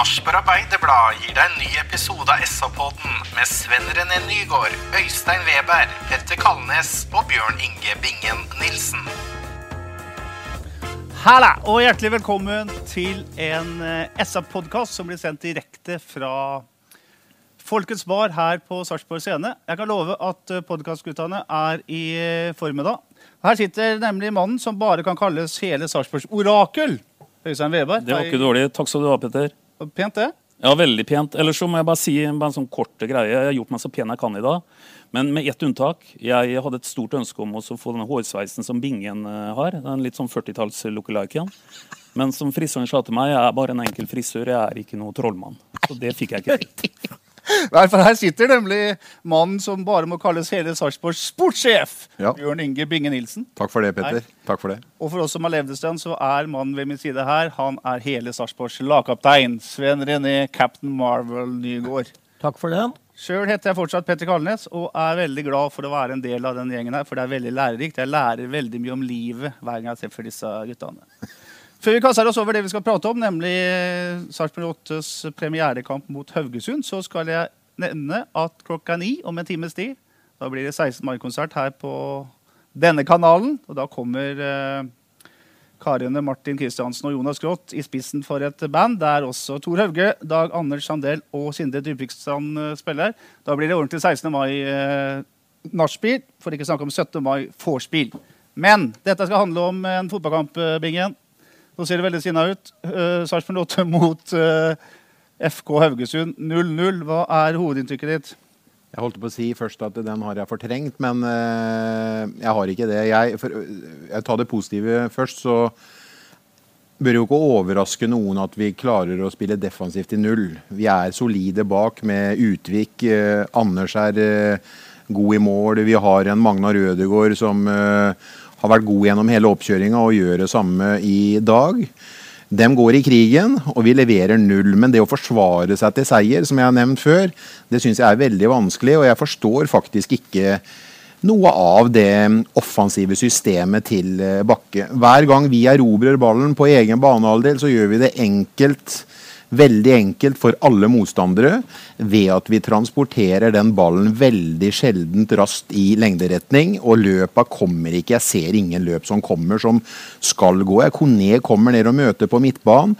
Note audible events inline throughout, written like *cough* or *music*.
Sarpsborg Arbeiderblad gir deg en ny episode av SA-podden med Sven René Nygård, Øystein Weber, Petter Kalnes og Bjørn Inge Bingen Nilsen. Halla, og hjertelig velkommen til en eh, SA-podkast som blir sendt direkte fra Folkets Bar her på Sarpsborg Scene. Jeg kan love at podkastguttene er i eh, form i dag. Her sitter nemlig mannen som bare kan kalles hele Sarpsborgs orakel. Øystein Weber. Det var ikke dårlig. Takk skal du ha, Petter. Pent, det. Ja, veldig pent. Ellers så må jeg bare si bare en sånn korte greie. Jeg har gjort meg så pen jeg kan i dag. Men med ett unntak. Jeg hadde et stort ønske om å få denne hårsveisen som Bingen eh, har. Den litt sånn 40-talls lookaliken. Men som frisøren sa til meg, jeg er bare en enkel frisør, jeg er ikke noe trollmann. Så det fikk jeg ikke til. *laughs* *laughs* Nei, for Her sitter nemlig mannen som bare må kalles hele Sarpsborgs sportssjef. Ja. Bjørn Inge Binge Nilsen. Takk for det, Petter. Takk for det. Og for oss som har levd en stund, så er mannen ved min side her Han er hele Sarpsborgs lagkaptein. Sven René Captain Marvel Nygård. Takk for den. Sjøl heter jeg fortsatt Petter Kalnes og er veldig glad for å være en del av den gjengen her, for det er veldig lærerikt. Jeg lærer veldig mye om livet hver gang jeg treffer disse guttene. Før vi kaster oss over det vi skal prate om, nemlig Sarpsborg 8s premierekamp mot Haugesund, så skal jeg nevne at klokka ni om en times tid da blir det 16. mai-konsert her på denne kanalen. Og da kommer eh, karene Martin Kristiansen og Jonas Groth i spissen for et band der også Tor Hauge, Dag Anders Sandel og Sinde Dybvikstrand eh, spiller. Da blir det ordentlig 16. mai eh, for ikke å snakke om 17. mai vorspiel. Men dette skal handle om en fotballkamp, eh, Bingen. Nå ser det veldig sinna ut. Uh, Sarpsborg 8 *laughs* mot uh, FK Haugesund 0-0. Hva er hovedinntrykket ditt? Jeg holdt på å si først at den har jeg fortrengt, men uh, jeg har ikke det. Jeg, for, jeg tar det positive først, så bør jo ikke overraske noen at vi klarer å spille defensivt i null. Vi er solide bak med Utvik. Eh, Anders er eh, god i mål. Vi har en Magnar Rødegård som eh, har vært god gjennom hele oppkjøringa og gjør det samme i dag. De går i krigen, og vi leverer null. Men det å forsvare seg til seier, som jeg har nevnt før, det syns jeg er veldig vanskelig. Og jeg forstår faktisk ikke noe av det offensive systemet til eh, Bakke. Hver gang vi erobrer ballen på egen banehalvdel, så gjør vi det enkelt. Veldig enkelt for alle motstandere ved at vi transporterer den ballen veldig sjeldent raskt i lengderetning. Og løpa kommer ikke. Jeg ser ingen løp som kommer som skal gå. Kone kommer ned og møter på midtbanen.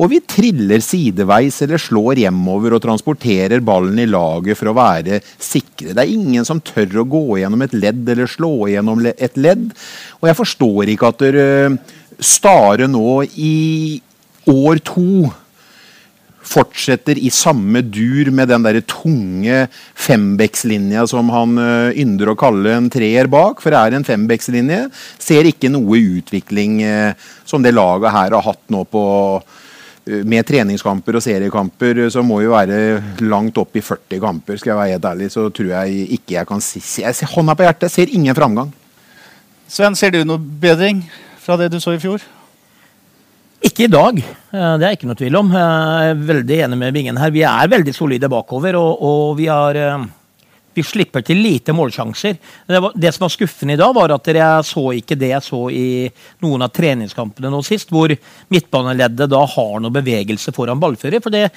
Og vi triller sideveis eller slår hjemover og transporterer ballen i laget for å være sikre. Det er ingen som tør å gå gjennom et ledd eller slå gjennom et ledd. Og jeg forstår ikke at dere Stare nå i år to fortsetter i samme dur med den der tunge fembekslinja som han uh, ynder å kalle en treer bak, for det er en fembekslinje. Ser ikke noe utvikling uh, som det laget her har hatt nå på uh, med treningskamper og seriekamper så må jo være langt opp i 40 kamper. Skal jeg være helt ærlig, så tror jeg ikke jeg kan si jeg ser Hånda på hjertet, ser ingen framgang. Sven, ser du noe bedring fra det du så i fjor? Ikke i dag, eh, det er ikke noe tvil om. Jeg er veldig enig med Bingen her. Vi er veldig solide bakover, og, og vi har eh, vi slipper til lite målsjanser. Det, var, det, som var skuffende i dag, var at jeg så ikke det jeg så i noen av treningskampene nå sist, hvor midtbaneleddet da har noe bevegelse foran ballfører. for det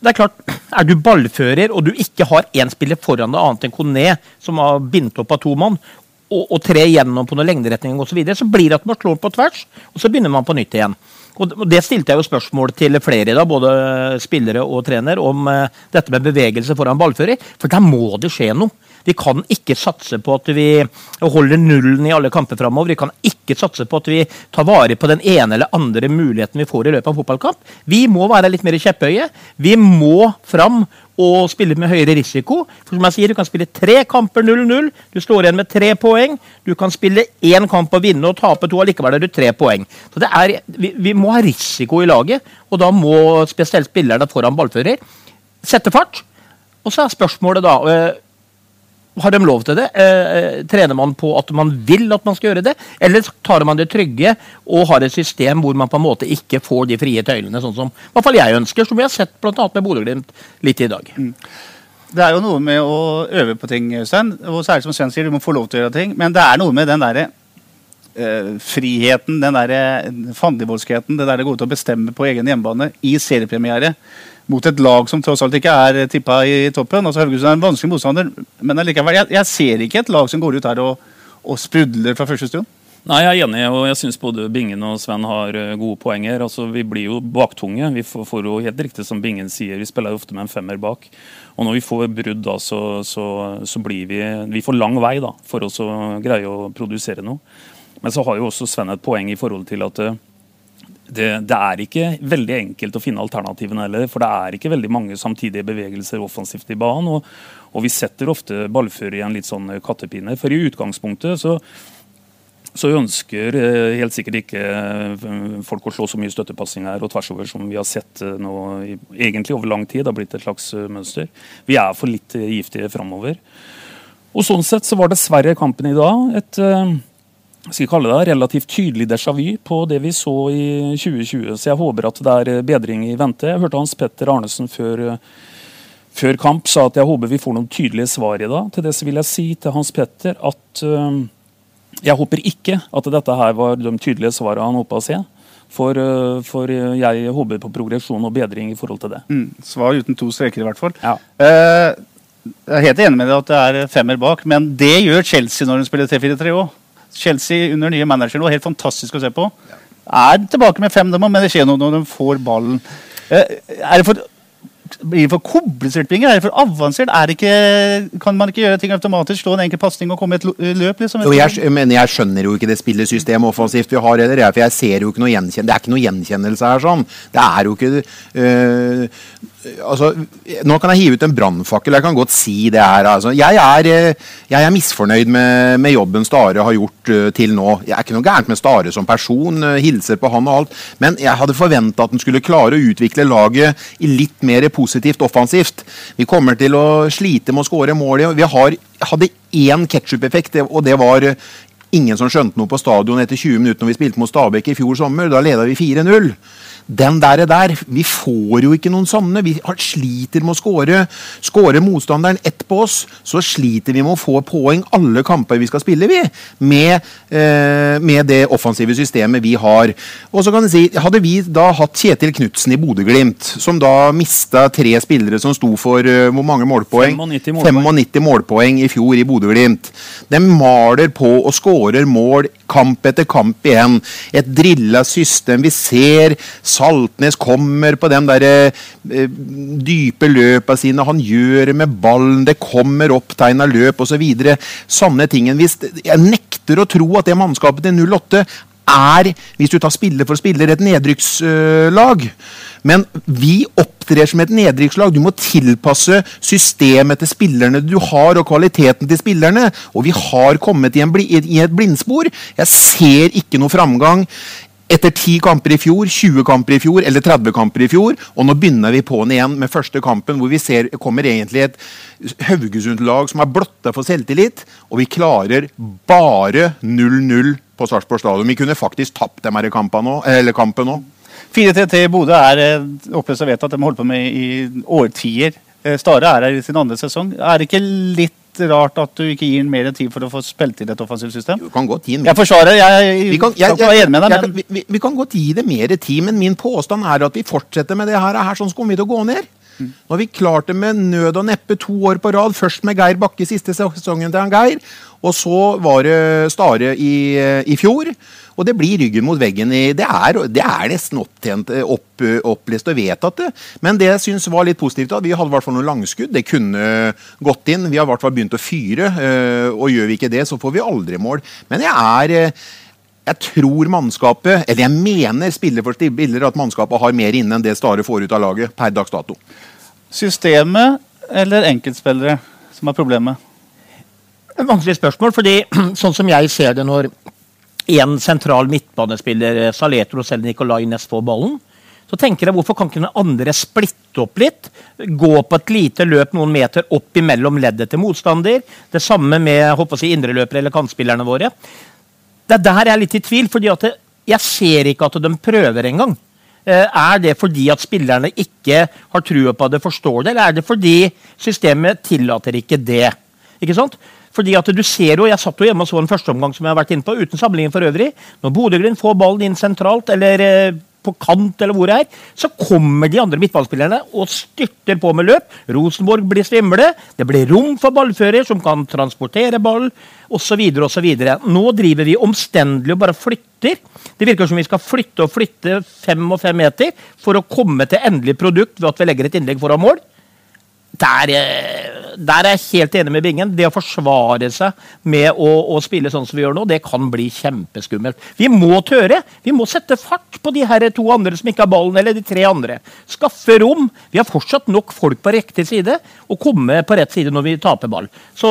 det er klart, Er du ballfører og du ikke har én spiller foran deg annet enn Kone, som har bindt opp av to mann, og, og tre gjennom på noen lengderetning osv., så, videre, så blir det at man slår på tvers, og så begynner man på nytt igjen. Og Det stilte jeg jo spørsmål til flere, i dag, både spillere og trener, om eh, dette med bevegelse foran ballfører. For der må det skje noe. Vi kan ikke satse på at vi holder nullen i alle kamper framover. Vi kan ikke satse på at vi tar vare på den ene eller andre muligheten vi får i løpet av en fotballkamp. Vi må være litt mer kjepphøye. Vi må fram og spille med høyere risiko. For som jeg sier, Du kan spille tre kamper 0-0. Du står igjen med tre poeng. Du kan spille én kamp og vinne og tape to, og likevel har du tre poeng. Så er, vi, vi må ha risiko i laget, og da må spesielt spillerne foran ballfører sette fart. Og så er spørsmålet da eh, har de lov til det? Eh, trener man på at man vil at man skal gjøre det, eller tar man det trygge og har et system hvor man på en måte ikke får de frie tøylene, sånn som i hvert fall jeg ønsker, som vi har sett bl.a. med Bodø-Glimt litt i dag. Mm. Det er jo noe med å øve på ting, Øystein. Og særlig som Sven sier, du må få lov til å gjøre ting. Men det er noe med den derre Uh, friheten, den der fandenivoldskheten, det der å gå ut og bestemme på egen hjemmebane i seriepremiere mot et lag som tross alt ikke er tippa i toppen. Altså Haugesund er en vanskelig motstander, men allikevel, jeg, jeg, ser ikke et lag som går ut her og, og sprudler fra første stund. Nei, Jeg er enig, og jeg syns både Bingen og Sven har eh, gode poenger. Altså, Vi blir jo baktunge. Vi får, får, jo helt riktig som Bingen sier, vi spiller jo ofte med en femmer bak. Og når vi får brudd, da, så, så, så blir vi Vi får lang vei da, for å greie å produsere noe. Men så har jo også Sven et poeng i forhold til at eh, det, det, er ikke veldig enkelt å finne alternativene heller. For det er ikke veldig mange samtidige bevegelser offensivt i banen. Og, og vi setter ofte ballfører i en litt sånn kattepine. For i utgangspunktet så, så ønsker eh, helt sikkert ikke eh, folk å slå så mye støttepassinger og tversover som vi har sett eh, nå egentlig over lang tid. Det har blitt et slags mønster. Vi er for litt giftige framover. Og sånn sett så var dessverre kampen i dag et skal jeg kalle det, relativt tydelig déjà vu på det vi så i 2020. Så jeg håper at det er bedring i vente. Jeg hørte Hans Petter Arnesen før, før kamp sa at jeg håper vi får noen tydelige svar i dag. Til det så vil jeg si til Hans Petter at uh, jeg håper ikke at dette her var de tydelige svarene han håpa å se. For, uh, for, jeg håper på progresjon og bedring i forhold til det. Mm, svar uten to streker, i hvert fall. Ja. Uh, jeg er helt enig med deg at det er femmer bak, men det gjør Chelsea når de spiller 3-4-3 òg. Chelsea under nye manager nå, helt fantastisk å se på. Er tilbake med fem, men det skjer noe når de får ballen. Eh, er det for blir det for koblestilpinger? Er det for avansert? Er det ikke, kan man ikke gjøre ting automatisk? Slå en enkel pasning og komme i et løp? Liksom, jo, jeg, men jeg skjønner jo ikke det spillesystemet offensivt vi har heller. For jeg ser jo ikke noe gjenkjennelse. Det er ikke noe gjenkjennelse her. sånn. Det er jo ikke øh, altså, Nå kan jeg hive ut en brannfakkel. Jeg kan godt si det her. Altså. Jeg, er, eh, jeg, er, misfornøyd med, med, jobben Stare har gjort uh, til nå. Jeg er ikke noe gærent med Stare som person. Uh, hilser på han og alt. Men jeg hadde forventa at han skulle klare å utvikle laget i litt mer positivt offensivt. Vi kommer til å slite med å skåre mål. Vi har, hadde én ketsjup-effekt, og det var ingen som skjønte noe på stadion etter 20 minutter når vi spilte mot Stabæk i fjor sommer. Da leda vi 4-0 den der, der, Vi får jo ikke noen sånne. Vi sliter med å skåre. Skårer motstanderen ett på oss, så sliter vi med å få poeng alle kamper vi skal spille, vi. Med, eh, med det offensive systemet vi har. Og så kan jeg si, Hadde vi da hatt Kjetil Knutsen i Bodø-Glimt, som da mista tre spillere som sto for uh, hvor mange målpoeng? 95 målpoeng. 95 målpoeng i fjor i Bodø-Glimt. De maler på og skårer mål kamp etter kamp igjen. Et drilla system. Vi ser Saltnes kommer på den der, eh, dype løpa sine. Han gjør det med ballen, det kommer opptegna løp osv. Sanne tingen. Hvis, jeg nekter å tro at det mannskapet til 08 er, hvis du tar spiller for spiller, et nedrykkslag. Men vi opptrer som et nedrykkslag. Du må tilpasse systemet til spillerne du har, og kvaliteten til spillerne. Og vi har kommet i, bli, i et blindspor. Jeg ser ikke noe framgang etter 10 kamper i fjor, 20 kamper i fjor eller 30 kamper i fjor. Og nå begynner vi på'n igjen med første kampen, hvor vi ser kommer egentlig et Haugesund-lag som er blotta for selvtillit. Og vi klarer bare 0-0 på Sarpsborg stadion. Vi kunne faktisk tapt dem her i kampen nå. 4-3-3 i Bodø er oppløst opplest og vedtatt. De holdt på med i årtier. Eh, Stare er her i sin andre sesong. Er det ikke litt rart at du ikke gir mer tid for å få spilt inn et offensivt system? Du kan godt gi Jeg forsvarer, jeg, vi kan, jeg, jeg, jeg men... vi, vi, kan godt gi det mer tid, men min påstand er at vi fortsetter med det her, her sånn så kommer vi til å gå ned. Mm. Nå har vi klart det med nød og neppe to år på rad. Først med Geir Bakke siste sesongen til han Geir. Og så var det Stare i, i fjor. Og det blir ryggen mot veggen. I, det, er, det er nesten opptjent, opp, opplest og vedtatt. Men det jeg syns var litt positivt, at vi hadde i hvert fall noen langskudd. Det kunne gått inn. Vi har i hvert fall begynt å fyre. øh, Og gjør vi ikke det, så får vi aldri mål. Men jeg er øh, jeg tror mannskapet, eller jeg mener spiller for spiller at mannskapet har mer inne enn det Stare får ut av laget per dags dato. Systemet eller enkeltspillere som er problemet? Vanskelig spørsmål, fordi *clears throat* sånn som jeg ser det når en sentral midtbanespiller, eh, Saletro selv Nicolay Næss, får ballen, så tenker jeg hvorfor kan ikke den andre splitte opp litt? Gå på et lite løp noen meter opp imellom leddet til motstander. Det samme med håper si, indreløpere eller kantspillerne våre. Det er der jeg er litt i tvil, fordi at det, jeg ser ikke at de prøver engang. Eh, Er det fordi at spillerne ikke har trua på det, forstår det, eller er det fordi systemet tillater ikke det? Ikke sant? Fordi at du ser jo, Jeg satt jo hjemme og så en førsteomgang som jeg har vært inne på, uten sammenligning for øvrig. Når Bodø-Glimt får ballen inn sentralt eller eh, på kant, eller hvor det er, så kommer de andre midtballspillerne og styrter på med løp. Rosenborg blir svimle. Det blir rom for ballfører som kan transportere ball osv. osv. Nå driver vi omstendelig og bare flytter. Det virker som vi skal flytte og flytte fem og fem meter for å komme til endelig produkt ved at vi legger et innlegg foran mål. Der, eh, der er jeg helt enig med Bingen. Det å forsvare seg med å, å spille sånn som vi gjør nå, det kan bli kjempeskummelt. Vi må tøre. Vi må sette fart på de her to andre som ikke har ballen, eller de tre andre. Skaffe rom. Vi har fortsatt nok folk på riktig side, og komme på rett side når vi taper ball. Så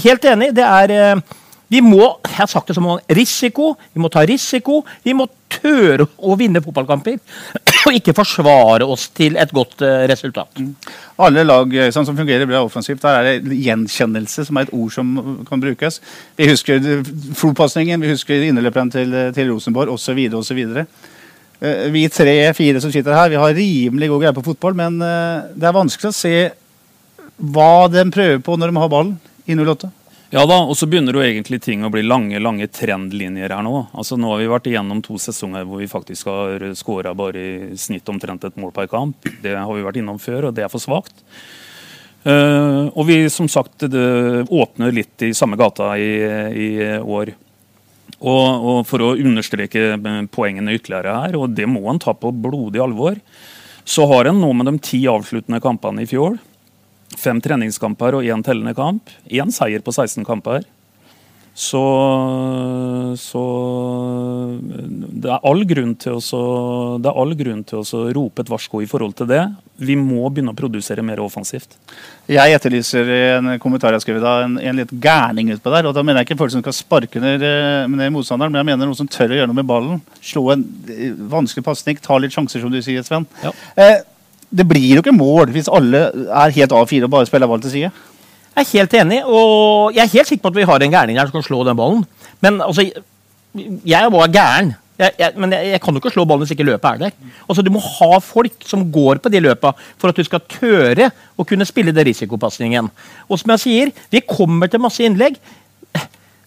helt enig. Det er eh, vi må jeg har sagt det som mange risiko, vi må ta risiko. Vi må tøre å vinne fotballkamper. *clears throat* Og ikke forsvare oss til et godt resultat. resultat. Alle lag eh, sånn som fungerer bra offensivt, der er det gjenkjennelse som er et ord som kan brukes. Vi husker flopasningen, vi husker innerløperen til, til Rosenborg osv. osv. Eh, Vi tre-fire som sitter her, vi har rimelig god greie på fotball, men eh, det er vanskelig å se hva de prøver på når de har ballen i 08. Ja da, og så begynner jo egentlig ting å bli lange lange trendlinjer her nå. Altså Nå har vi vært igjennom to sesonger hvor vi faktisk har skåra bare i snitt omtrent et mål per kamp. Det har vi vært innom før, og det er for svakt. Uh, og vi som sagt det åpner litt i samme gata i, i år. Og, og For å understreke poengene ytterligere her, og det må en ta på blodig alvor, så har en nå med de ti avsluttende kampene i fjor Fem treningskamper og én tellende kamp. Én seier på 16 kamper. Så, så det er all grunn til å, det er all grunn til å rope et varsko i forhold til det. Vi må begynne å produsere mer offensivt. Jeg etterlyser en kommentar jeg skrev da, en, en litt gærning utpå der. og Da mener jeg ikke folk som skal sparke ned, eh, ned motstanderen, men jeg mener noen som tør å gjøre noe med ballen. Slå en eh, vanskelig pasning, ta litt sjanser, som du sier, Sven. Ja. Eh, det blir jo ikke mål hvis alle er helt A4 og bare spiller ball til side. Jeg er helt enig, og jeg er helt sikker på at vi har en gærning her som kan slå den ballen. Men altså, jeg var gæren. Jeg, jeg, men jeg, jeg kan jo ikke slå ballen hvis ikke løpet er der. Altså, Du må ha folk som går på de løpa for at du skal tøre å kunne spille det risikopasningen. Og som jeg sier, vi kommer til masse innlegg.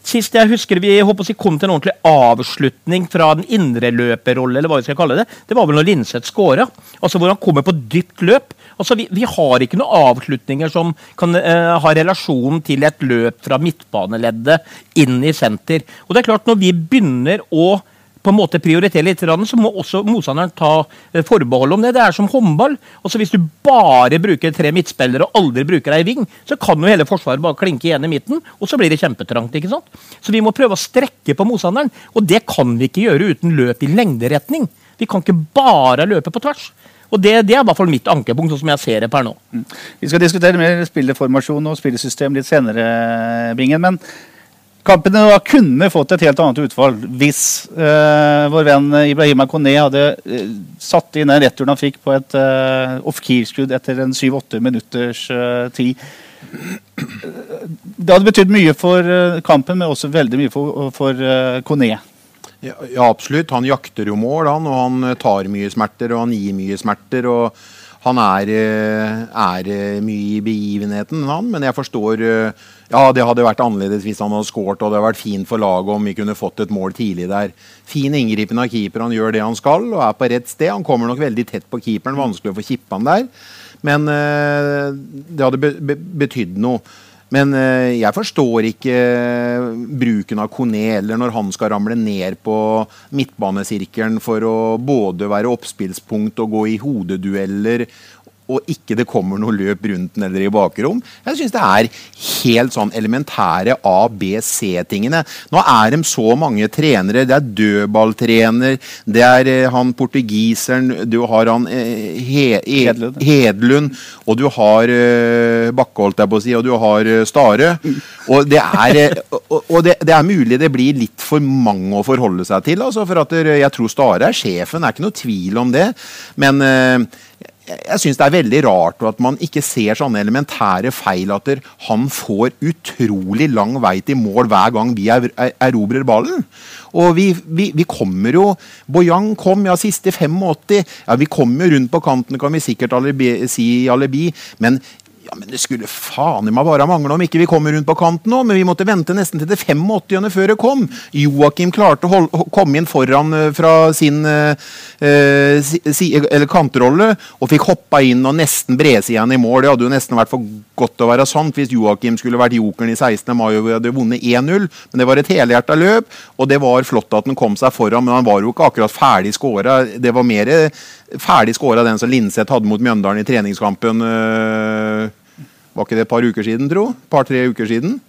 Sist jeg husker vi håper å kom til en ordentlig avslutning fra den indre løperrolle, eller hva vi skal kalle det, det var vel når Linseth scora. Altså hvor han kommer på dypt løp. Altså vi, vi har ikke noen avslutninger som kan eh, ha relasjon til et løp fra midtbaneleddet inn i senter. Og det er klart, når vi begynner å på en måte prioritere litt, så må også motstanderen ta eh, forbehold om det. Det er som håndball. Også Hvis du bare bruker tre midtspillere og aldri bruker ei ving, så kan jo hele forsvaret bare klinke igjen i midten, og så blir det kjempetrangt. ikke sant? Så vi må prøve å strekke på motstanderen, og det kan vi ikke gjøre uten løp i lengderetning. Vi kan ikke bare løpe på tvers. Og det, det er i hvert fall mitt ankepunkt, sånn som jeg ser det per nå. Vi skal diskutere mer spilleformasjon og spillesystem litt senere, Bingen. men Kampene kunne fått et helt annet utfall hvis uh, vår venn Ibrahima Kone hadde uh, satt inn den returen han fikk på et uh, off-keer-skudd etter en 7-8 minutters tid. Det hadde betydd mye for kampen, men også veldig mye for, for Kone. Ja, ja, absolutt. Han jakter jo mål, han. Og han tar mye smerter, og han gir mye smerter. og han er, er, mye i begivenheten, han. Men jeg forstår Ja, det hadde vært annerledes hvis han hadde skåret, og det hadde vært fint for laget om vi kunne fått et mål tidlig der. Fin inngripen av keeper. Han gjør det han skal og er på rett sted. Han kommer nok veldig tett på keeperen. Vanskelig å få kippa han der. Men det hadde be betydd noe. Men eh, jeg forstår ikke eh, bruken av Kone eller når han skal ramle ned på midtbanesirkelen for å både være oppspillspunkt og gå i hodedueller og ikke det kommer noe løp rundt den eller i bakrom. Jeg syns det er helt sånn elementære A, B, C-tingene. Nå er de så mange trenere. Det er dødballtrener, det er eh, han portugiseren, du har han eh, he, he, Hedlund. Hedlund, og du har eh, Bakke, holdt jeg på å si, og du har eh, Stare. Og, det er, *laughs* og, og det, det, er mulig det blir litt for mange å forholde seg til. Altså, for at jeg tror Stare er sjefen, det er ikke noe tvil om det. Men jeg syns det er veldig rart at man ikke ser sånne elementære feil. At han får utrolig lang vei til mål hver gang vi erobrer ballen. Og vi, vi, vi, kommer jo Boyang kom ja siste 85. Ja, Vi kommer jo rundt på kanten, kan vi sikkert alibi, si alibi. Men ja, men Det skulle faen meg bare mangle om ikke vi kommer rundt på kanten nå, men vi måtte vente nesten til det 85. før det kom. Joakim klarte å komme inn foran uh, fra sin eh, si, eller kantrolle og fikk hoppa inn og nesten igjen i mål. Det hadde jo nesten vært for godt å være sant hvis Joakim skulle vært jokeren i 16. mai og vi hadde vunnet 1-0. Men det var et helhjerta løp, og det var flott at han kom seg foran, men han var jo ikke akkurat ferdig skåra. Det var mer ferdig skåra den som Linseth hadde mot Mjøndalen i treningskampen. Uh, var ikke det et par uker siden, tro? Par-tre uker siden?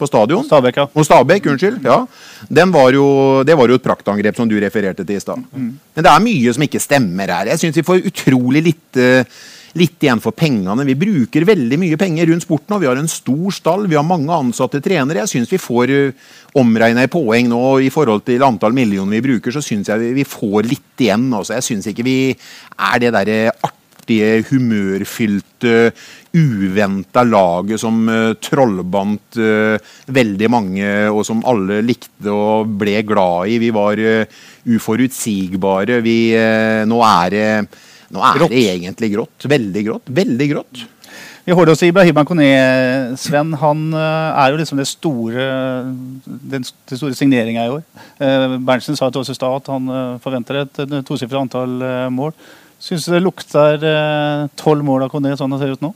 På stadion? Stabæk, ja. Og Stabæk, unnskyld. ja. Var jo, det var jo et praktangrep som du refererte til i stad. Mm. Men det er mye som ikke stemmer her. Jeg syns vi får utrolig lite litt igjen for pengene. Vi bruker veldig mye penger rundt sporten, og vi har en stor stall. Vi har mange ansatte trenere. Jeg syns vi får uh, omregna i poeng nå i forhold til antall millioner vi bruker, så syns jeg vi, vi, får litt igjen. Også. Jeg syns ikke vi er det derre artige, humørfylte uventa laget som uh, trollbandt uh, veldig mange, og som alle likte og ble glad i. Vi var uh, uforutsigbare. Vi, nå er, det, nå er det egentlig grått. Veldig grått. Veldig grått. Vi holder oss i Ibrahim Kone, Sven. Han er jo liksom det store, den, den store signeringa i år. Berntsen sa til oss i stad at han forventer et tosifra antall mål. Syns du det lukter tolv mål av Kone sånn det ser ut nå?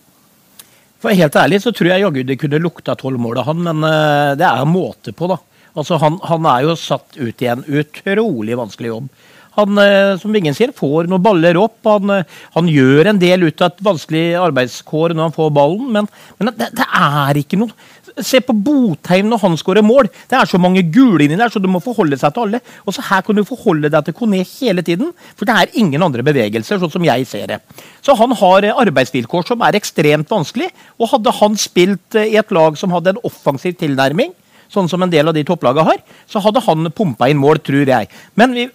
For helt ærlig så tror jeg jaggu det kunne lukta tolv mål av han, men uh, det er måte på, da. Altså, han, han, er jo satt ut i en utrolig vanskelig jobb. Han, uh, som Vingen sier, får noen baller opp. Han, han, gjør en del ut av et vanskelig arbeidskår når han får ballen, men, men det, det, er ikke noe Se på Botheim når han skårer mål. Det er så mange gule inni der, så du må forholde seg til alle. Og så Her kan du forholde deg til Kone hele tiden, for det er ingen andre bevegelser. sånn som jeg ser det. Så han har eh, arbeidsvilkår som er ekstremt vanskelig. Og hadde han spilt eh, i et lag som hadde en offensiv tilnærming, sånn som en del av de topplagene har, så hadde han pumpa inn mål, tror jeg. Men vi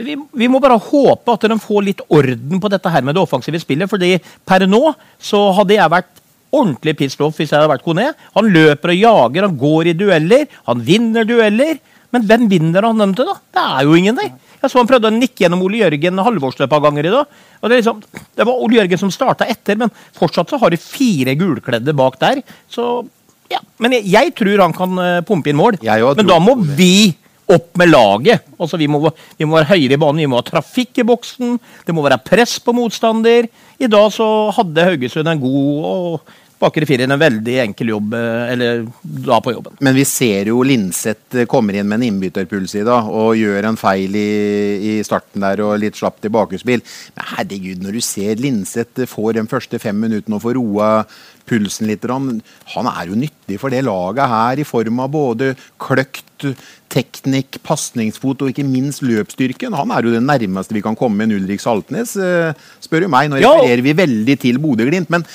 vi, vi, må bare håpe at de får litt orden på dette her med det offensive spillet. fordi per nå så hadde jeg vært ordentlig pissed off hvis jeg hadde vært Kone. Han løper og jager, han går i dueller, han vinner dueller. Men hvem vinner han dem til, da? Det er jo ingen der. Jeg så han prøvde å nikke gjennom Ole Jørgen Halvorsen et par ganger i dag. Og det, liksom, det var Ole Jørgen som starta etter, men fortsatt så har de fire gulkledde bak der. Så ja. Men jeg, jeg tror han kan uh, pumpe inn mål. Men da må vi opp med laget. Altså, vi, må, vi må være høyere i banen, vi må ha trafikk i boksen, det må være press på motstander. I dag så hadde Haugesund en god og Bakre firer en veldig enkel jobb eh, eller da på jobben. Men vi ser jo Linseth eh, kommer inn med en innbytterpuls i dag og gjør en feil i, i starten der og litt slapp tilbakespill. Men herregud, når du ser Linseth får de første fem minuttene og får roa pulsen litt Han er jo nyttig for det laget her i form av både kløkt, teknikk, pasningsfot og ikke minst løpsstyrken. Han er jo det nærmeste vi kan komme en Ulrik Saltnes, eh, spør du meg. Nå refererer vi veldig til Bodø-Glimt. men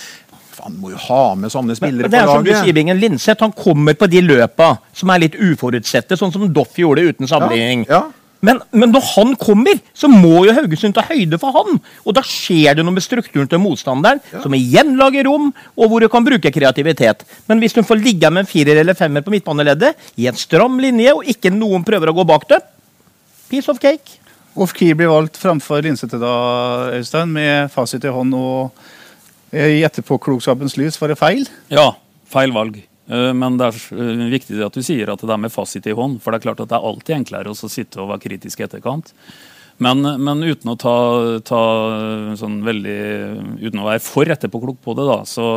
han må jo ha med sånne spillere det er på laget. Som du sier, Bingen Linseth han kommer på de løpa som er litt uforutsette, sånn som Doff gjorde uten sammenligning. Ja, ja. Men, men, når han kommer, så må jo Haugesund ta høyde for han. Og da skjer det noe med strukturen til motstanderen, ja. som igjen lager rom, og hvor du kan bruke kreativitet. Men hvis du får ligge med en firer eller femmer på midtbaneleddet, i en stram linje, og ikke noen prøver å gå bak det, piece of cake. Off Key blir valgt framfor Linsete da, Øystein, med fasit i hånd og i etterpåklokskapens lys var det feil? Ja, feil valg. Eh, men det er eh, viktig at du sier at det er med fasit i hånd. For det er klart at det er alltid enklere å sitte og være kritisk i etterkant. Men, men, uten å ta, ta, sånn veldig Uten å være for etterpåklok på det, da, så,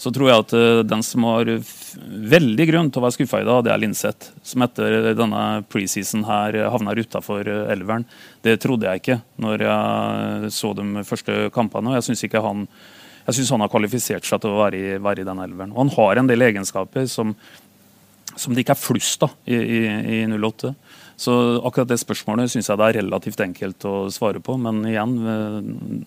så tror jeg at eh, den som har veldig grunn til å være skuffa i dag, det er Linseth. Som etter denne preseason her havner utafor elveren. Det trodde jeg ikke når jeg så de første kampene. og jeg synes ikke han jeg synes han har kvalifisert seg til å være i, være i den elveren. Og han har en del egenskaper som, som det ikke er flust av i, i, i 08. Så akkurat det spørsmålet syns jeg det er relativt enkelt å svare på. Men igjen, eh,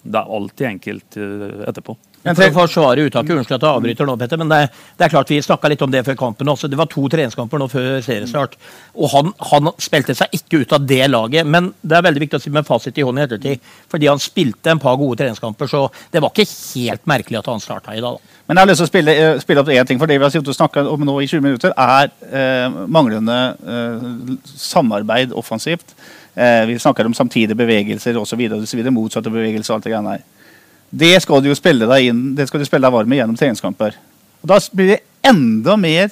det er alltid enkelt eh, etterpå. For å forsvare uttaket, unnskyld at jeg avbryter nå, Petter, men det, det er klart vi snakka litt om det før kampen også. Det var to treningskamper nå før seriestart. Og han, han spilte seg ikke ut av det laget. Men det er veldig viktig å si med fasit i hånden i ettertid. Fordi han spilte en par gode treningskamper, så det var ikke helt merkelig at han starta i dag. da. Men jeg har lyst til å spille, eh, spille opp én ting. For det vi har snakket om nå i 20 minutter, er eh, manglende eh, samarbeid offensivt. Eh, vi snakker om samtidige bevegelser osv. Motsatte bevegelser og alt det greiene her. Det skal du jo spille deg inn, det skal du spille deg varm med gjennom treningskamper. Og Da blir det enda mer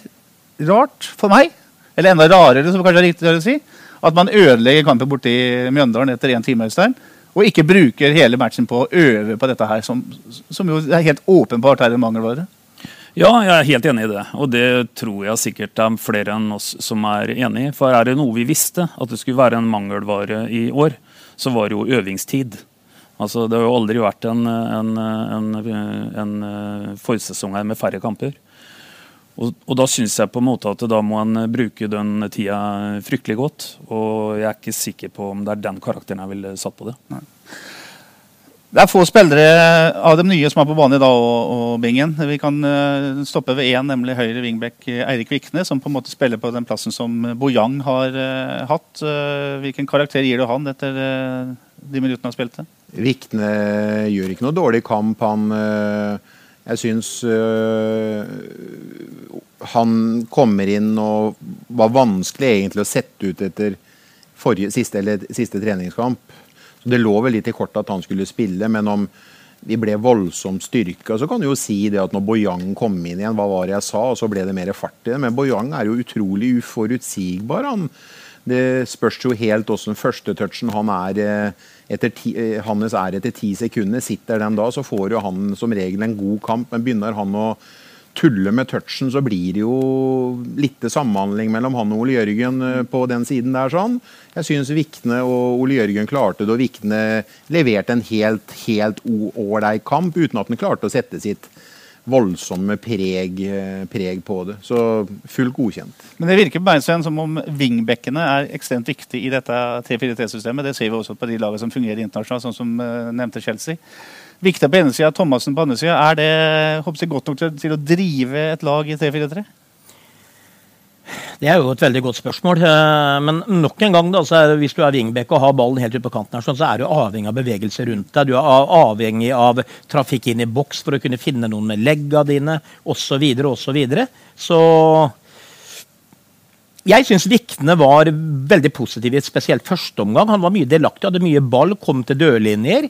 rart for meg, eller enda rarere, som kanskje er riktig å si, at man ødelegger kampen borte i Mjøndalen etter én time. Øystein, og ikke bruker hele matchen på å øve på dette her, som, som jo er helt åpenbart er en mangelvare. Ja, jeg er helt enig i det. Og det tror jeg sikkert det er flere enn oss som er enig i. For er det noe vi visste at det skulle være en mangelvare i år, så var det jo øvingstid. Altså, det har jo aldri vært en, en, en, en forsesong her med færre kamper. Og, og da syns jeg på en måte at da må en bruke den tida fryktelig godt. Og jeg er ikke sikker på om det er den karakteren jeg ville satt på det. Det er få spillere av de nye som er på banen i dag, og, og Bingen. Vi kan uh, stoppe ved én, nemlig høyre wingback eh, Eirik Vikne, som på en måte spiller på den plassen som Bojang har uh, hatt. Uh, hvilken karakter gir du han etter eh, de minuttene han spilte? Vikne gjør ikke noe dårlig kamp. Han øh, Jeg syns øh, han kommer inn og var vanskelig egentlig å sette ut etter forrige, siste, eller, siste treningskamp. Så Det lå vel litt i kortet at han skulle spille, men om vi ble voldsomt styrka, så kan du jo si det at når Bojang kom inn igjen, hva var det jeg sa, og så ble det mer fart i det. Men Bojang er jo utrolig uforutsigbar. han det spørs jo helt åssen førstetouchen han er eh, etter ti, eh, hans er etter ti sekunder. Sitter den da, så får jo han som regel en god kamp. Men begynner han å tulle med touchen, så blir det jo litt samhandling mellom han og Ole Jørgen eh, på den siden der. sånn. Jeg syns Vikne og Ole Jørgen klarte det, og Vikne leverte en helt helt ålreit kamp uten at han klarte å sette sitt voldsomme preg, eh, preg på det. Så fullt godkjent. Men det virker på meg som om wingbackene er ekstremt viktig i dette 3-4-3-systemet. Det ser vi også på de lagene som fungerer internasjonalt, sånn som uh, nevnte Chelsea. Viktig på ene sida, Thomassen på andre sida. Er det håper jeg, godt nok til, til å drive et lag i 3-4-3? Det er jo et veldig godt spørsmål. eh, Men nok en gang, da, så er, hvis du er wingback og har ballen helt ute på kanten, her, sånn, så er du avhengig av bevegelse rundt deg. Du er avhengig av trafikk inn i boks for å kunne finne noen med legga dine osv. osv. Så, videre. så jeg syns Vikne var veldig positiv i et spesielt første omgang. Han var mye delaktig, hadde mye ball, kom til dørlinjer.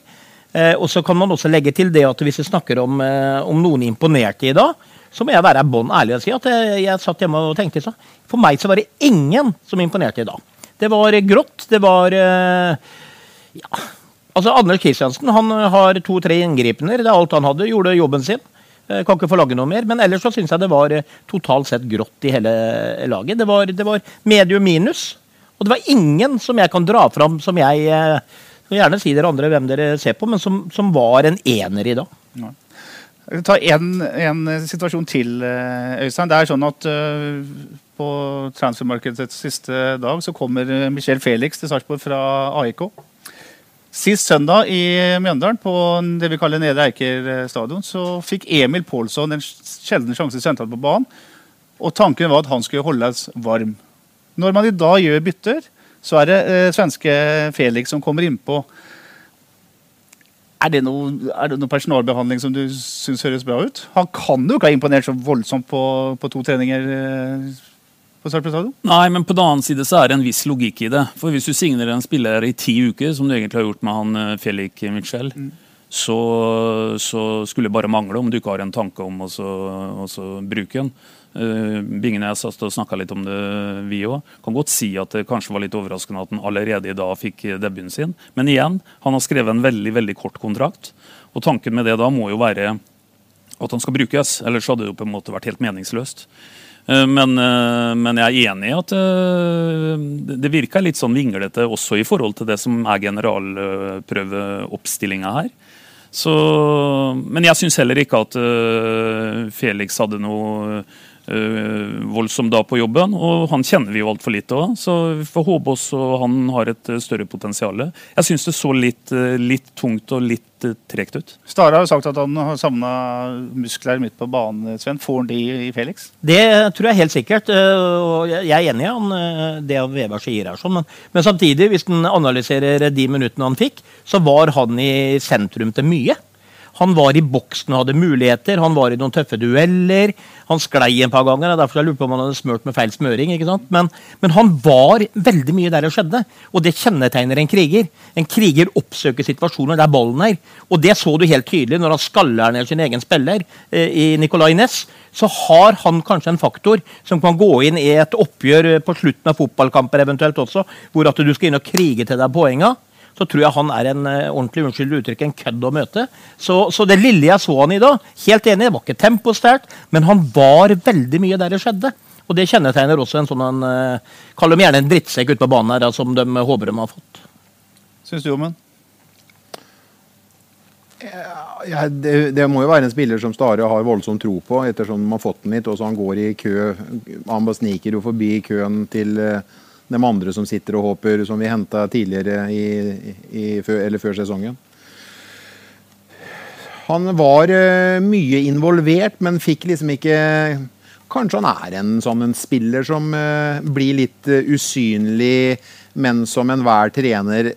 Eh, og så kan man også legge til det at hvis vi snakker om, eh, om noen imponerte i dag, så må jeg være bånn ærlig og si at jeg, jeg satt hjemme og tenkte så. For meg så var det ingen som imponerte i dag. Det var grått, det var eh, ja. Altså Anders Kristiansen han har to-tre inngripener. Det er alt han hadde. Gjorde jobben sin. Eh, Kan ikke forlange noe mer. Men ellers så syns jeg det var eh, totalt sett grått i hele laget. Det var, det var medium minus. Og det var ingen som jeg kan dra fram som jeg jeg gjerne si dere andre hvem dere ser på, men som, som var en ener i dag. Jeg vil ta en, en situasjon til, eh, Øystein. Det er sånn at eh, På transfermarkedets siste dag så kommer eh, Michel Felix til Sarpsborg fra AIK. Sist søndag i Mjøndalen, på det vi kaller Nedre Eiker stadion, så fikk Emil Pålsson en sjelden sjanse sentralt på banen. Og tanken var at han skulle holdes varm. Når man i dag gjør bytter, så er det eh, svenske Felix som kommer innpå. Er det, noe, er det noe personalbehandling som du syns høres bra ut? Han kan jo ikke ha imponert så voldsomt på, på to treninger eh. Nei, men på den annen side så er det en viss logikk i det. For hvis du signerer en spiller i ti uker, som du egentlig har gjort med han eh, Felix Michel, så, så skulle det bare mangle om du ikke har en tanke om å bruke å bruke den. Uh, Bingenes har snakka litt om det, vi òg. Kan godt si at det kanskje var litt overraskende at han allerede i dag fikk eh, debuten sin. Men igjen, han har skrevet en veldig veldig kort kontrakt. Og tanken med det da må jo være at han skal brukes. Ellers hadde det jo på en måte vært helt meningsløst. Eh, men, eh, men, jeg er enig i at eh, det virker litt sånn vinglete også i forhold til det som er generalprøveoppstillinga her. Så, men jeg syns heller ikke at Felix hadde noe voldsom da på jobben. Og han kjenner vi jo altfor lite av, så vi får håpe også han har et større potensial. Jeg syns det så litt, litt, tungt og litt tregt ut. Stare har jo sagt at han har savna muskler midt på banen. Sven. Får han de i Felix? Det tror jeg helt sikkert. og Jeg er enig i han, det Veberg sier her. Sånn, men, men samtidig, hvis en analyserer de minuttene han fikk, så var han i sentrum til mye. Han var i boksen og hadde muligheter. Han var i noen tøffe dueller. Han sklei en par ganger. derfor jeg lurte på om han hadde smurt med feil smøring. Men, men, han var veldig mye der det skjedde. Og det kjennetegner en kriger. En kriger oppsøker situasjoner der ballen er. Og det så du helt tydelig når han skaller ned sin egen spiller eh, i Nicolay Næss. Så har han kanskje en faktor som kan gå inn i et oppgjør på slutten av fotballkamper eventuelt også, hvor at du skal inn og krige til deg poenga så tror jeg han er en uh, ordentlig unnskyld uttrykk, en kødd å møte. Så, så, det lille jeg så han i da, helt enig, det var ikke temposterkt, men han var veldig mye der det skjedde. Og det kjennetegner også en sånn en, uh, Kall dem gjerne en drittsekk ute på banen her, som de håper de har fått. Syns du, Ommen? Ja, det, det, må jo være en spiller som Stare har voldsom tro på, ettersom de har fått den litt. Og så han går i kø. Han bare sniker jo forbi køen til uh, de andre som sitter og håper, som vi henta tidligere i, i, eller før sesongen. Han var uh, mye involvert, men fikk liksom ikke Kanskje han er en sånn en spiller som uh, blir litt uh, usynlig, men som enhver trener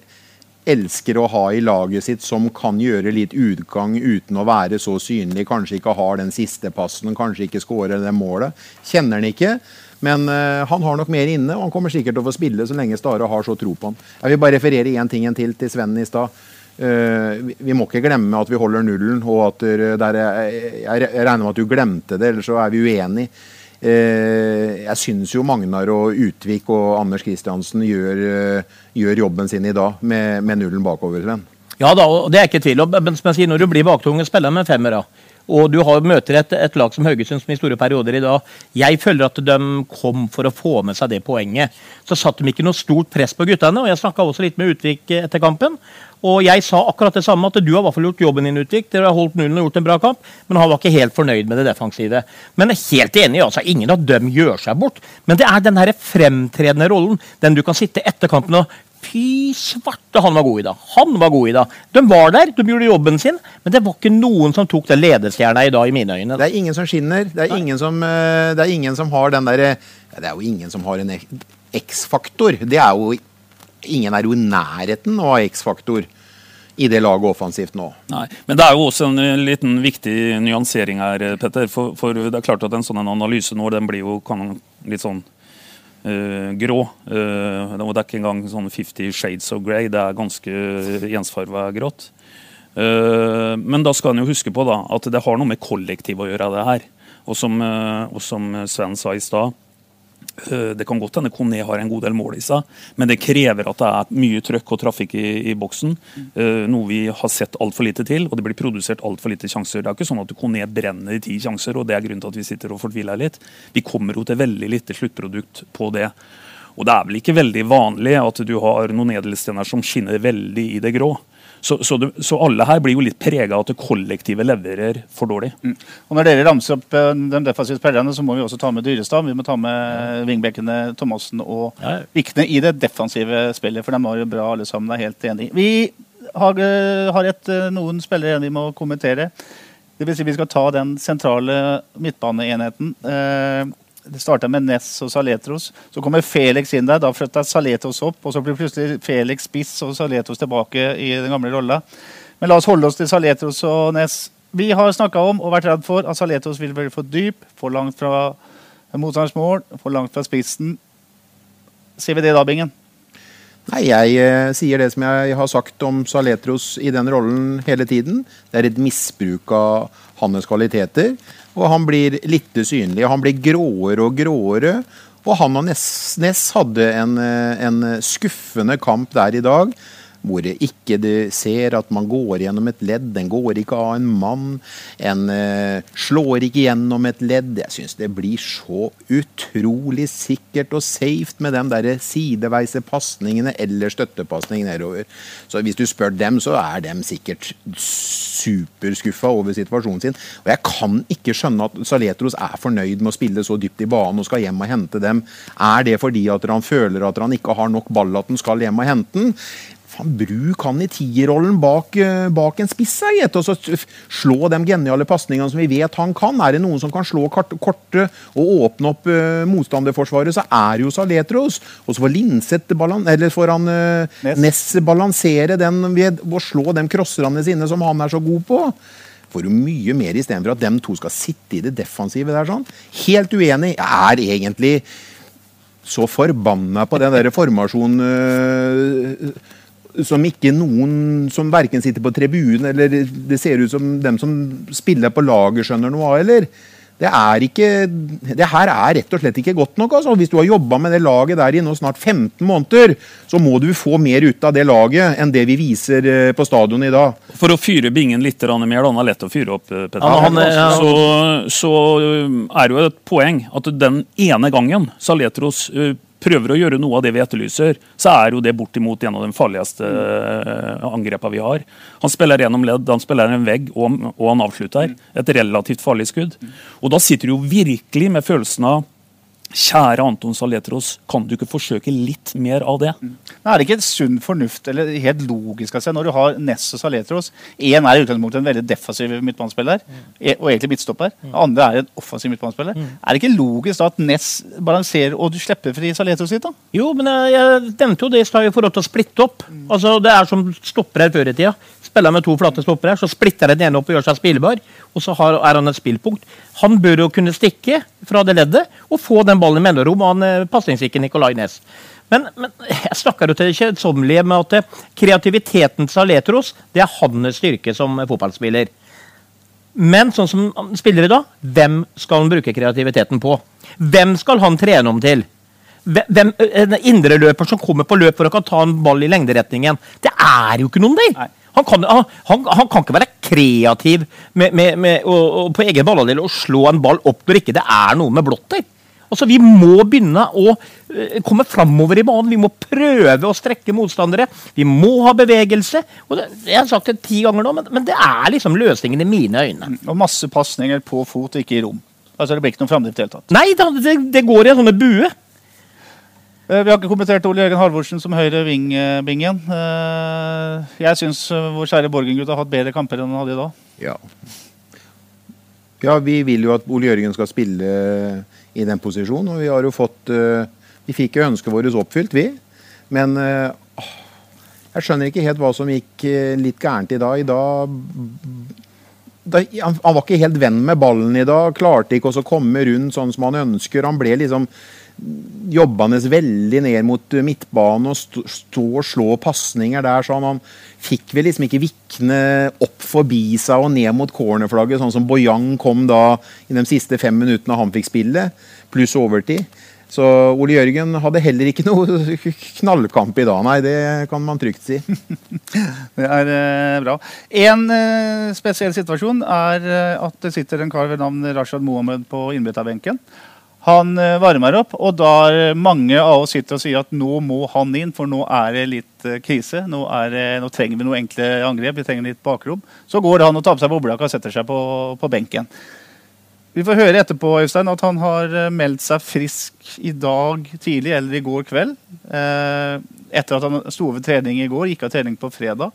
elsker å ha i laget sitt, som kan gjøre litt utgang uten å være så synlig. Kanskje ikke har den siste passen, kanskje ikke skårer det målet. Kjenner han ikke. Men uh, han har nok mer inne, og han kommer sikkert til å få spille så lenge Stare har så tro på han. Jeg vil bare referere én ting til til Sven i stad. Uh, vi, må ikke glemme at vi holder nullen, og at der, jeg, jeg, regner med at du glemte det, ellers så er vi uenige. Uh, jeg syns jo Magnar og Utvik og Anders Kristiansen gjør, gjør, jobben sin i dag med, med nullen bakover, Sven. Ja da, og det er ikke tvil om. Men som jeg sier, når du blir baktunge, spiller med femmere. Og du har, møter et, et, lag som Haugesund som i store perioder i dag. Jeg føler at de kom for å få med seg det poenget. Så satte de ikke noe stort press på guttene. og Jeg snakka også litt med Utvik etter kampen. Og jeg sa akkurat det samme, at du har i hvert fall gjort jobben din, Utvik. Dere har holdt nullen og gjort en bra kamp. Men han var ikke helt fornøyd med det defensive. Men jeg er helt enig, altså. Ingen av dem gjør seg bort. Men det er den her fremtredende rollen. Den du kan sitte etter kampen og Fy svarte, han var god i dag. Han var god i dag. De var der, de gjorde jobben sin, men det var ikke noen som tok den ledestjerna i dag, i mine øyne. Det er ingen som skinner. Det er, ingen som, eh, det er ingen som, har den derre ja, Det er jo ingen som har en X-faktor. Det er jo Ingen er jo i nærheten av X-faktor i det laget offensivt nå. Nei, Men det er jo også en eh, liten viktig nyansering her, Petter. For, for det er klart at en sånn analyse nå den blir jo kan, litt sånn grå. Uh, det er ikke engang sånn 50 shades of grey. Det er ganske ensfarga grått. Uh, men da skal en jo huske på da, at det har noe med kollektiv å gjøre, det her. Og som, og som Sven sa i stad, Eh, det kan godt hende Kone har en god del mål i seg, men det krever at det er mye trøkk og trafikk i, i boksen. Uh, noe vi har sett altfor lite til, og det blir produsert altfor lite sjanser. Det er ikke sånn at Kone brenner i ti sjanser, og det er grunnen til at vi sitter og fortviler litt. Vi kommer jo til veldig lite sluttprodukt på det. Og det er vel ikke veldig vanlig at du har noen edelstener som skinner veldig i det grå. Så, så, det, så, alle her blir jo litt prega av at det kollektive leverer for dårlig. Mm. Og Når dere ramser opp uh, de defensive spillerne, så må vi også ta med Dyrestad. Vi må ta med vingbekkene Thomassen og ja. Vikne i det defensive spillet, for de var jo bra alle sammen. er helt enig. Vi har, uh, har et, uh, noen spillere igjen vi må kommentere. Det vil si Vi skal ta den sentrale midtbaneenheten. Uh, det starta med Ness og Saletros. Så kommer Felix inn der. Da flytta Saletros opp, og så blir plutselig Felix spiss og Saletros tilbake i den gamle rolla. Men la oss holde oss til Saletros og Ness. Vi har snakka om og vært redd for at Saletros vil bli for dyp, for langt fra motstandsmål, for langt fra spissen. Sier vi det da, Bingen? Nei, jeg eh, sier det som jeg har sagt om Saletros i den rollen hele tiden. Det er et misbruk av hans kvaliteter. Og han blir litt synlig. Han blir gråere og gråere. Og han og Ness, Ness hadde en, eh, en, skuffende kamp der i dag. Hvor ikke du ser at man går gjennom et ledd. Den går ikke av en mann. En eh, slår ikke gjennom et ledd. Jeg syns det blir så utrolig sikkert og safe med de der sideveise pasningene eller støttepasning nedover. Så hvis du spør dem, så er de sikkert superskuffa over situasjonen sin. Og jeg kan ikke skjønne at Saletros er fornøyd med å spille så dypt i banen og skal hjem og hente dem. Er det fordi at han føler at han ikke har nok ball at han skal hjem og hente den? Fan, bruk han i tierrollen bak, eh, bak en spiss, og så slå de geniale pasningene som vi vet han kan. Er det noen som kan slå korte og åpne opp uh, motstanderforsvaret, så er jo Saletros. Og så får Linseth eller får han uh, Ness. Ness balansere den ved å slå de crosserne sine som han er så god på får jo mye mer istedenfor at de to skal sitte i det defensive der. sånn. Helt uenig. Jeg er egentlig så forbanna på den der formasjonen øh, som ikke noen som verken sitter på tribunen eller det ser ut som dem som spiller på laget, skjønner noe av, eller? Det er ikke Det her er rett og slett ikke godt nok. Altså. Hvis du har jobba med det laget der i nå snart 15 måneder, så må du få mer ut av det laget enn det vi viser eh, på stadionet i dag. For å fyre bingen litt mer, da, han er lett å fyre opp, eh, Petter. Ja, han, ja. så, så, er det jo et poeng at den ene gangen Saletros prøver å gjøre noe av det vi etterlyser, så er jo det bortimot en av de farligste uh, angrepene vi har. Han spiller gjennom ledd, han spiller en vegg, og, og han avslutter. Et relativt farlig skudd. Og da sitter du jo virkelig med følelsen av Kjære Anton Saletros, kan du ikke forsøke litt mer av det? Mm. Men er det ikke et sunn fornuft, eller helt logisk, altså, når du har Ness og Saletros Én er i utgangspunktet en veldig defensiv midtbanespiller, mm. og egentlig midtstopper. Mm. andre er en offensiv midtbanespiller. Mm. Er det ikke logisk da at Ness balanserer, og du slipper fri Saletros litt? da? Jo, men jeg, nevnte jo det i stad i forhold til å splitte opp. Mm. Altså, Det er som stopper her før i tida. Spiller med to flate stoppere, så splitter den ene opp og gjør seg spillbar. Og så har, er han et spillpunkt. Han bør jo kunne stikke fra det leddet og få den ballen i mellomrom. han eh, pasningssikker Nicolay Næss. Men, men, jeg snakker jo til det kjedsommelige med at eh, kreativiteten til Aletros det er hans styrke som fotballspiller. Men sånn som han spiller i dag, hvem skal han bruke kreativiteten på? Hvem skal han trene om til? Hvem, eh, en indreløper som kommer på løp for å kan ta en ball i lengderetningen. Det er jo ikke noen der! Han kan, han, han kan, ikke være kreativ med, med, med, og, og på egen balladel og slå en ball opp når ikke det er noe med blått der. Altså, Vi må begynne å uh, komme framover i banen. Vi må prøve å strekke motstandere. Vi må ha bevegelse. og det, Jeg har sagt det ti ganger nå, men, men, det er liksom løsningen i mine øyne. Mm, og masse pasninger på fot, ikke i rom. Altså, Det blir ikke noen framdrift i det hele tatt? Nei, det, det går i en sånn bue. Eh, vi har ikke kommentert Ole Jørgen Halvorsen som høyre ving-bingen. Eh, jeg syns eh, vår kjære Borgen-gutt har hatt bedre kamper enn han hadde i dag. Ja. ja, vi vil jo at Ole Jørgen skal spille i den posisjonen, og vi har jo fått Vi fikk jo ønsket vårt oppfylt, vi. Men jeg skjønner ikke helt hva som gikk litt gærent i dag. I dag da, han, var ikke helt venn med ballen i dag. Klarte ikke å komme rundt sånn som han ønsker. Han ble liksom jobbende veldig ned mot midtbanen og stå, og slå pasninger der. sånn Han fikk vel liksom ikke vikne opp forbi seg og ned mot cornerflagget, sånn som Boyang kom da i de siste fem minuttene han fikk spille, pluss overtid. Så Ole Jørgen hadde heller ikke noe *laughs* knallkamp i dag, nei. Det kan man trygt si. *laughs* det er eh, bra. En eh, spesiell situasjon er eh, at det sitter en kar ved navn Rashad Mohammed på innbytterbenken. Han eh, varmer opp, og da mange av oss sitter og sier at nå må han inn, for nå er det litt eh, krise. Nå, det, nå trenger vi noe enkle angrep, vi trenger litt bakrom. Så går han og tar på seg boblejakka og setter seg på, på, benken. Vi får høre etterpå Øystein, at han har eh, meldt seg frisk i dag tidlig eller i går kveld. Etter at han sto over trening i går, gikk av trening på fredag.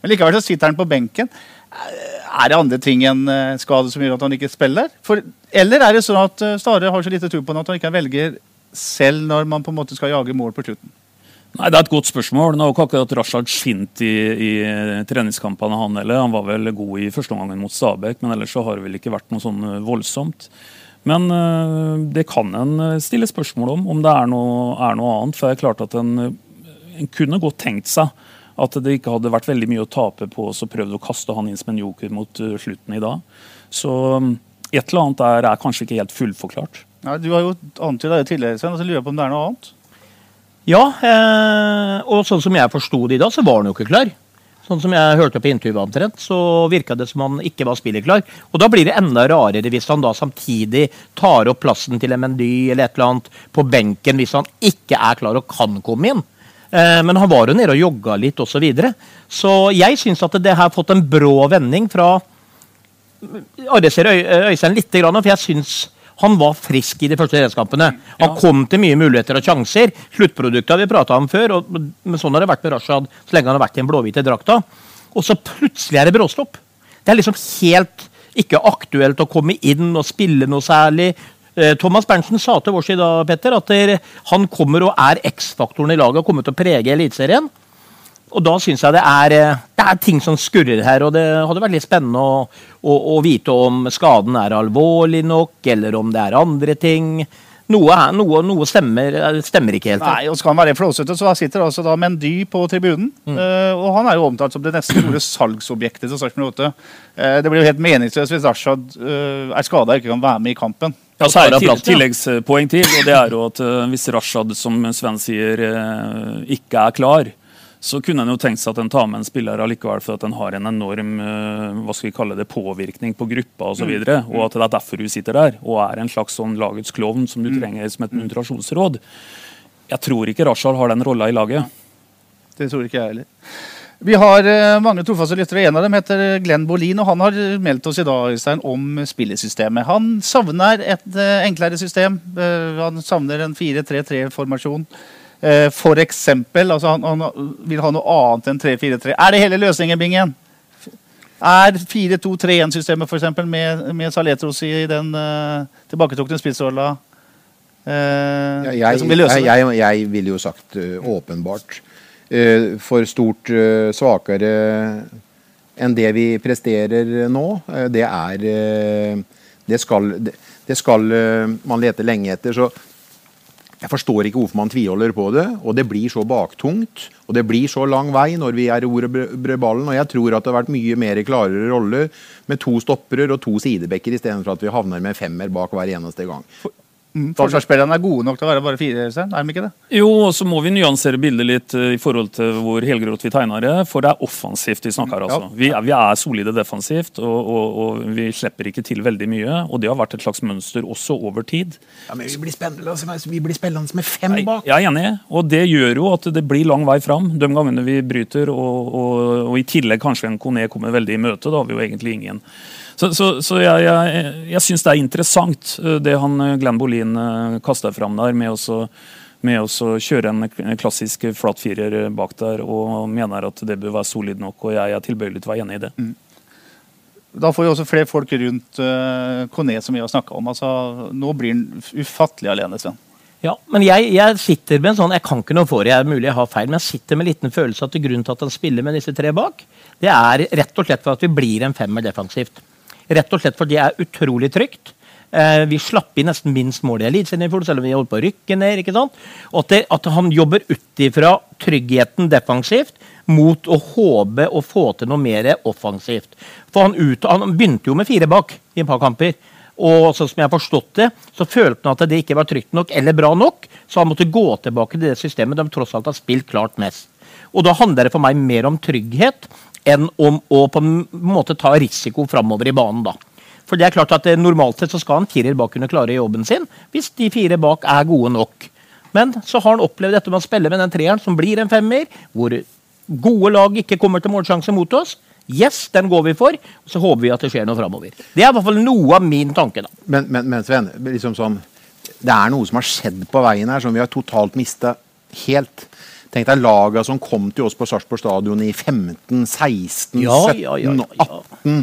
Men likevel så sitter han på benken. Er det andre ting enn eh, skade som gjør at han ikke spiller? For, eller er det sånn at eh, Stare har så lite tro på at han ikke velger selv når man på en måte skal jage mål på slutten? Nei, Det er et godt spørsmål. Nå har ikke akkurat Rashad skint i, i treningskampene, han heller. Han var vel god i første omgang mot Stabæk, men ellers så har det vel ikke vært noe sånn eh, voldsomt. Men det kan en stille spørsmål om, om det er noe, er noe annet. For det er klart at en, en kunne godt tenkt seg at det ikke hadde vært veldig mye å tape på å prøve å kaste han inn som en joker mot uh, slutten i dag. Så um, et eller annet der er kanskje ikke helt fullforklart. Nei, du har jo antyda det tidligere, Sven, og så lurer jeg på om det er noe annet? Ja, eh, og sånn som jeg forsto det i dag, så var han jo ikke klar. Sånn som jeg hørte på intervjuet omtrent, så virka det som han ikke var spillerklar. Og da blir det enda rarere hvis han da samtidig tar opp plassen til en Mendy eller et eller annet på benken hvis han ikke er klar og kan komme inn. Eh, men han var jo nede og jogga litt osv. Så, videre. så jeg syns at det har fått en brå vending fra Arreser Øystein litt, for jeg syns han var frisk i de første redskapene. Han kom til mye muligheter og sjanser. Sluttproduktet har vi prata om før, og, sånn har det vært med Rashad så lenge han har vært i den blåhvite drakta. Og så plutselig er det bråstopp. Det er liksom helt ikke aktuelt å komme inn og spille noe særlig. Eh, Thomas Berntsen sa til oss i dag Petter, at han kommer og er X-faktoren i laget og kommer til å prege Eliteserien. Og da syns jeg det er, eh, det er, ting som skurrer her. Og det hadde vært litt spennende å, å, å, vite om skaden er alvorlig nok, eller om det er andre ting. Noe, noe, noe stemmer, eh, stemmer, ikke helt. Nei, og Skal han være flåsete, så sitter altså da Mendy på tribunen. Mm. Uh, og han er jo omtalt som det neste store *clears throat* salgsobjektet til Sarpsborg 8. Uh, det blir jo helt meningsløst hvis Rashad uh, er skada og ikke kan være med i kampen. Ja, så er det et tilleggspoeng til, og det er jo at hvis Rashad, som Sven sier, ikke er klar, så kunne en jo tenkt seg at en tar med en spiller allikevel for at en har en enorm eh, hva skal vi kalle det, påvirkning på gruppa osv. Og, så mm. og at det er derfor hun sitter der og er en slags sånn lagets klovn som du mm. trenger som et muntrasjonsråd. Jeg tror ikke Rashad har den rolla i laget. Det tror ikke jeg heller. Vi har uh, mange trofaste lyttere. En av dem heter Glenn Bolin, og han har meldt oss i dag Øystein, om spillesystemet. Han savner et uh, enklere system. Uh, han savner en 4-3-3-formasjon. Eh, for eksempel, altså han, han, vil ha noe annet enn 3-4-3. Er det hele løsningen, Bingen? Er 4-2-3-1-systemet f.eks. med, med Saletros i den uh, tilbaketrukne spissrolla uh, ja, jeg, jeg, jeg, jeg ville jo sagt uh, åpenbart. Uh, for stort svakere enn det vi presterer nå. det er Det skal, det, skal man lete lenge etter. Så jeg forstår ikke hvorfor man tviholder på det. Og det blir så baktungt. Og det blir så lang vei når vi er i ordet ballen. Og jeg tror at det har vært mye mer klarere roller med to stoppere og to sidebekker istedenfor at vi havner med femmer bak hver eneste gang. Mm, Forsvarsspillerne er gode nok til å være bare fire? Er de ikke det? Jo, og så må vi nyansere bildet litt eh, i forhold til hvor helgrått vi tegner det. For det er offensivt vi snakker. altså. Vi, vi er solide defensivt, og, og, og, vi slipper ikke til veldig mye. Og det har vært et slags mønster også over tid. Ja, men Vi blir spennende, altså, vi blir spennende med fem bak. Jeg er enig, og det gjør jo at det blir lang vei fram de gangene vi bryter. Og, og i tillegg kanskje en Kone kommer veldig i møte. Da har vi jo egentlig ingen så, så, så jeg, jeg, jeg syns det er interessant eh, det han eh, Glenn Bolin kasta kaster fram der, med å, med å kjøre en klassisk flatfirer bak der, og mener at det bør være solid nok. Og jeg er tilbøyelig til å være enig i det. Mm. Da får vi også flere folk rundt uh, Kone, som vi har snakka om. Altså, nå blir han ufattelig alene, Sven. Ja, men jeg, jeg, sitter med en sånn, jeg kan ikke noe for det, er mulig jeg har feil, men jeg sitter med en liten følelse at grunnen til at han spiller med disse tre bak, det er rett og slett for at vi blir en femmer defensivt. Rett og slett fordi det er utrolig trygt. Eh, vi slapp inn nesten minst mål i Eliteserien, selv om vi holdt på å rykke ned. ikke sant? Og at, det, at han jobber ut ifra tryggheten defensivt mot å håpe å få til noe mer offensivt. For han, ut, han begynte jo med fire bak i et par kamper. Og sånn som jeg har forstått det, så følte han at det ikke var trygt nok eller bra nok, så han måtte gå tilbake til det systemet de tross alt har spilt klart mest. Og da handler det for meg mer om trygghet enn om å på en måte ta risiko framover i banen. da. For det er klart at eh, Normalt sett så skal en firer bak kunne klare jobben sin, hvis de fire bak er gode nok. Men så har han opplevd dette med å spille med den treeren som blir en femmer, hvor gode lag ikke kommer til målsjanse mot oss. Yes, den går vi for. Og så håper vi at det skjer noe framover. Det er i hvert fall noe av min tanke. da. Men, men, men Sven, liksom sånn, det er noe som har skjedd på veien her som vi har totalt mista helt. Tenk deg laga som kom til oss på Sarpsborg stadion i 15, 16, ja, 17 ja, ja, 18.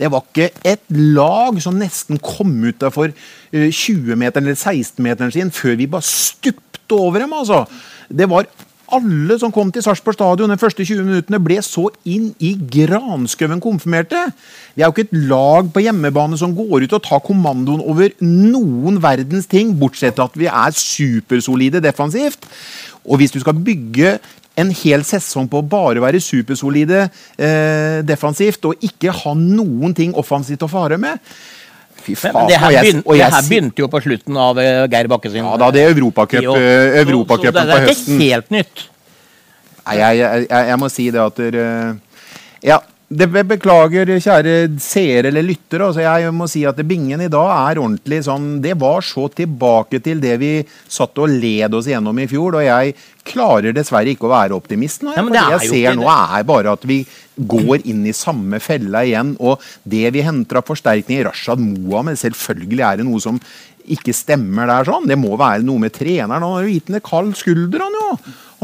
Det var ikke et lag som nesten kom ut der for 20-meteren eller 16-meteren sin før vi bare stupte over dem. altså. Det var alle som kom til Sarpsborg stadion de første 20 minuttene, ble så inn i granskauen konfirmerte. Vi er jo ikke et lag på hjemmebane som går ut og tar kommandoen over noen verdens ting, bortsett fra at vi er supersolide defensivt. Og hvis du skal bygge en hel sesong på å bare være supersolide eh, defensivt og ikke ha noen ting offensivt å fare med Fy faen. men det, her og jeg- og jeg det her begynte jo på slutten av eh, Geir Bakke sin Ja da, det er eh, Europacupen det, på det er ikke helt nytt. Nei, jeg, jeg, jeg, må si det at dere Ja, det beklager, kjære seere eller lyttere. Altså jeg må si at Bingen i dag er ordentlig sånn Det var så tilbake til det vi satt og led oss gjennom i fjor. Og jeg klarer dessverre ikke å være optimist nå. Ja, det det jeg ser nå, er bare at vi går inn i samme fella igjen. Og det vi henter av i Rashad Mohammed, selvfølgelig er det noe som ikke stemmer der sånn. Det må være noe med treneren. Han har jo gitt en kald skulder, han jo.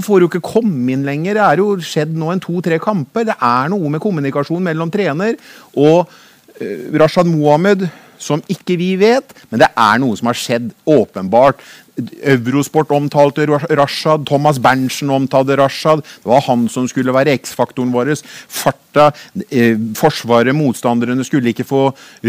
Han får jo ikke komme inn lenger. Det er jo skjedd nå en to-tre kamper. Det er noe med kommunikasjon mellom trener og eh, Rashad Mohammed som ikke vi vet, men det er noe som har skjedd åpenbart. Eurosport omtalte Rashad, Thomas Berntsen omtalte Rashad. Det var han som skulle være X-faktoren vår. Farta, eh, Forsvaret, motstanderne skulle ikke få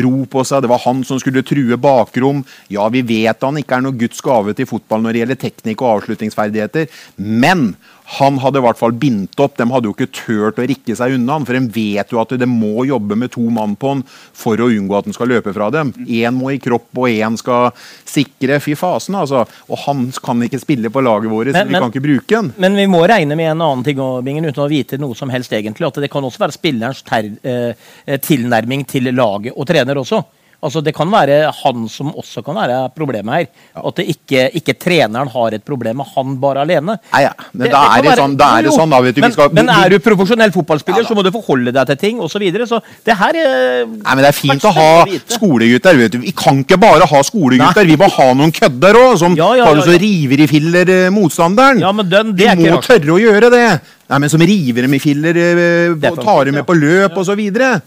ro på seg. Det var han som skulle true bakrom. Ja, vi vet han ikke er noe Guds gave til fotball når det gjelder teknikk og avslutningsferdigheter, men han hadde i hvert fall bindt opp. De hadde jo ikke turt å rikke seg unna han, for de vet jo at de må jobbe med to mann på han for å unngå at han skal løpe fra dem. Én må i kropp, og én skal sikre. Fy fasen, altså. Og han kan ikke spille på laget vårt, så vi men- kan ikke bruke han. Men vi må regne med en annen ting Bingen, uten å vite noe som helst egentlig. At det kan også være spillerens ter, eh, tilnærming til laget og trener også. Altså Det kan være han som også kan være problemet her. At det ikke, ikke treneren har et problem med han bare alene. Nei, ja. Men Det- da er det være- sånn, da er det sånn da, vet du. Men, vi skal, men er du profesjonell fotballspiller, Ja så må du forholde deg til ting osv. Så, videre. så det her eh, Nei, men Det er fint å ha skolegutter. vet du. Vi kan ikke bare ha skolegutter, vi må ha noen kødder òg, som Ja, ja, tar ja, og så river i filler eh, motstanderen. Ja, men den, det er ikke må rart. tørre å gjøre det. Nei, men Som river dem i filler, eh, tar dem ja. med på løp så videre.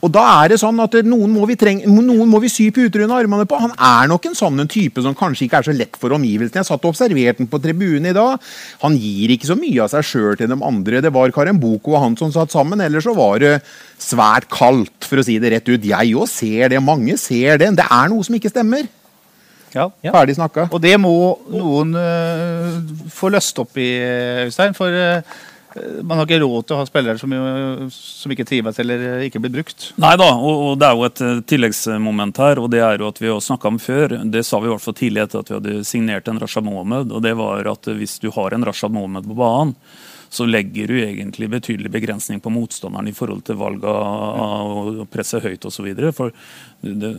Og da er det sånn at noen må vi, treng, noen må vi sy puter under armene på. Han er nok en sånn en type som kanskje ikke er så lett for omgivelsene. Jeg satt og observerte den på tribunen i dag. Han gir ikke så mye av seg sjøl til de andre. Det var Karen Boko og han som satt sammen. Ellers så var det svært kaldt, for å si det rett ut. Jeg òg ser det, mange ser det. Det er noe som ikke stemmer. Ja. Ferdig snakka. Og det må noen uh, få løst opp i, Øystein. For øh, man har ikke råd til å ha spillere som, som ikke trives eller ikke blir brukt. Nei da, og, og det er jo et eh, tilleggsmoment her. og det er jo at Vi har snakka om før, det sa vi i hvert fall tidlig etter at vi hadde signert en Rashad Mohammed. og det var at Hvis du har en Rashad Mohammed på banen, så legger du egentlig betydelig begrensning på motstanderen i forhold til valg av å presse høyt osv. For de,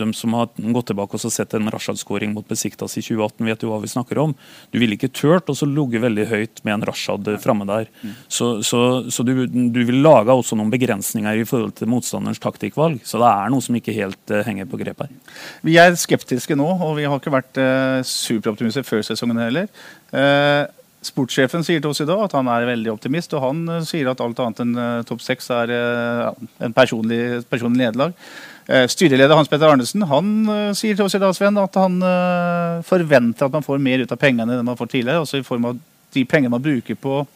de som har gått tilbake og sett en Rashad-skåring mot Besiktas i 2018, vet jo hva vi snakker om. Du ville ikke turt å ligge veldig høyt med en Rashad framme der. Så, så, så du, du vil lage også noen begrensninger i forhold til motstanderens taktikkvalg. Så det er noe som ikke helt uh, henger på grep her. Vi er skeptiske nå, og vi har ikke vært uh, superoptimister før sesongen heller. Eh, sportssjefen sier til oss i dag at han er veldig optimist, og han eh, sier at alt annet enn eh, topp seks er eh, en personlig, personlig nederlag. Styreleder Hans Petter Arnesen han sier til oss i dag Sven, at han forventer at man får mer ut av pengene enn man får tidligere, også i form av de pengene man bruker på,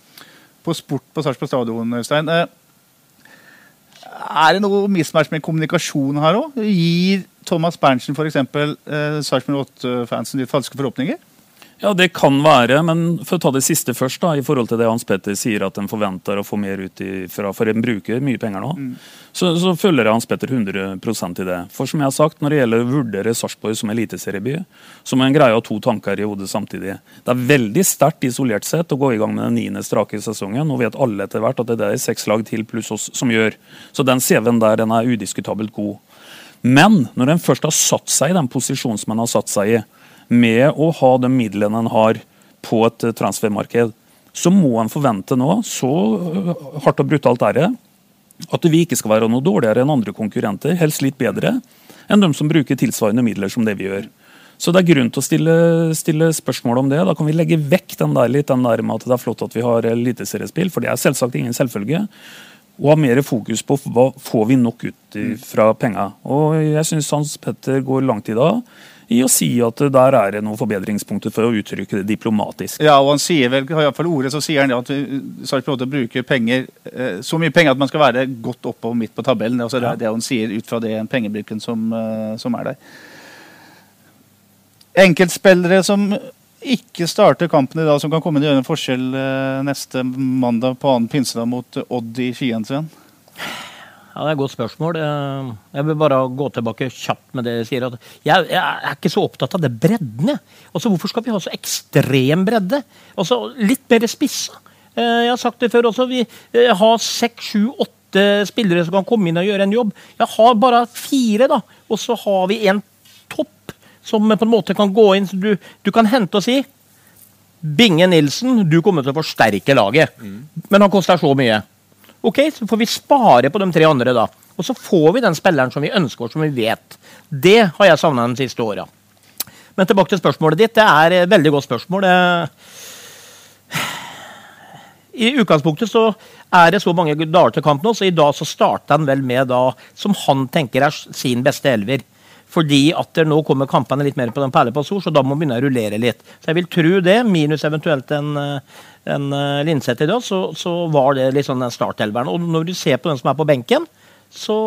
på sport på Sarpsborg stadion. Øystein. Er det noe mismatch med kommunikasjon her òg? Gir Thomas Berntsen f.eks. Eh, Sarpsborg 8-fansen litt falske forhåpninger? Ja, det kan være, men for å ta det siste først, da, i forhold til det Hans Petter sier at en forventer å få mer ut ifra, for en bruker mye penger nå, så, så følger jeg Hans Petter 100% i det. For som jeg har sagt, når det gjelder å vurdere Sarpsborg som eliteserieby, så må en greie å ha to tanker i hodet samtidig. Det er veldig sterkt isolert sett å gå i gang med den niende strake sesongen. Nå vet alle etter hvert at det er seks lag til pluss oss som gjør. Så den CV-en der den er udiskutabelt god. Men når en først har satt seg i den posisjonen som en har satt seg i, med å ha de midlene en har på et eh, transfermarked, så må en forvente nå, så eh, hardt og brutalt er det, at vi ikke skal være noe dårligere enn andre konkurrenter, helst litt bedre, enn de som bruker tilsvarende midler som det vi gjør. Så det er grunn til å stille, stille spørsmål om det. Da kan vi legge vekk den der litt, den der med at det er flott at vi har eliteseriespill, for det er selvsagt ingen selvfølge. Og ha mer fokus på hva får vi nok ut fra penga. Og jeg syns Hans Petter går langt i dag i å si at der er det noen forbedringspunkter for å uttrykke det diplomatisk. Ja, og han sier vel, i hvert fall ordet, så sier han at vi- Sarpsborg 8 bruker penger, eh, så mye penger at man skal være godt oppover midt på tabellen. Altså, det er det han sier ut fra den pengebruken som, eh, som er der. Enkeltspillere som ikke starter kampen i dag, som kan komme inn og gjøre en forskjell eh, neste mandag på annen pinsedag mot Odd i Skien, Sven? Ja, Det er et godt spørsmål. Eh, Jeg vil bare gå tilbake kjapt med det jeg sier. Jeg, er ikke så opptatt av det bredden. jeg. Hvorfor skal vi ha så ekstrem bredde? Altså, Litt mer spissa. Eh, Jeg har sagt det før også. Vi eh, har seks, sju, åtte spillere som kan komme inn og gjøre en jobb. Jeg har bare fire, da. Og så har vi en som på en måte kan gå inn. Så du, du kan hente og si Binge Nilsen, du kommer til å forsterke laget. Men han koster så mye. Ok, så får vi spare på de tre andre, da. Og så får vi den spilleren som vi ønsker, som vi vet. Det har jeg savna de siste åra. Men tilbake til spørsmålet ditt. Det er et veldig godt spørsmål. I utgangspunktet så er det så mange dager til kamp nå, så i dag så starter han vel med da, som han tenker er sin beste elver. Fordi at det nå kommer kampene litt mer på den perle på sol, så da må man begynne å rullere litt. Så jeg vil tro det, minus eventuelt en, eh, en uh, Linseth i dag, så, så var det litt sånn den startelveren. Og når du ser på den som er på benken, så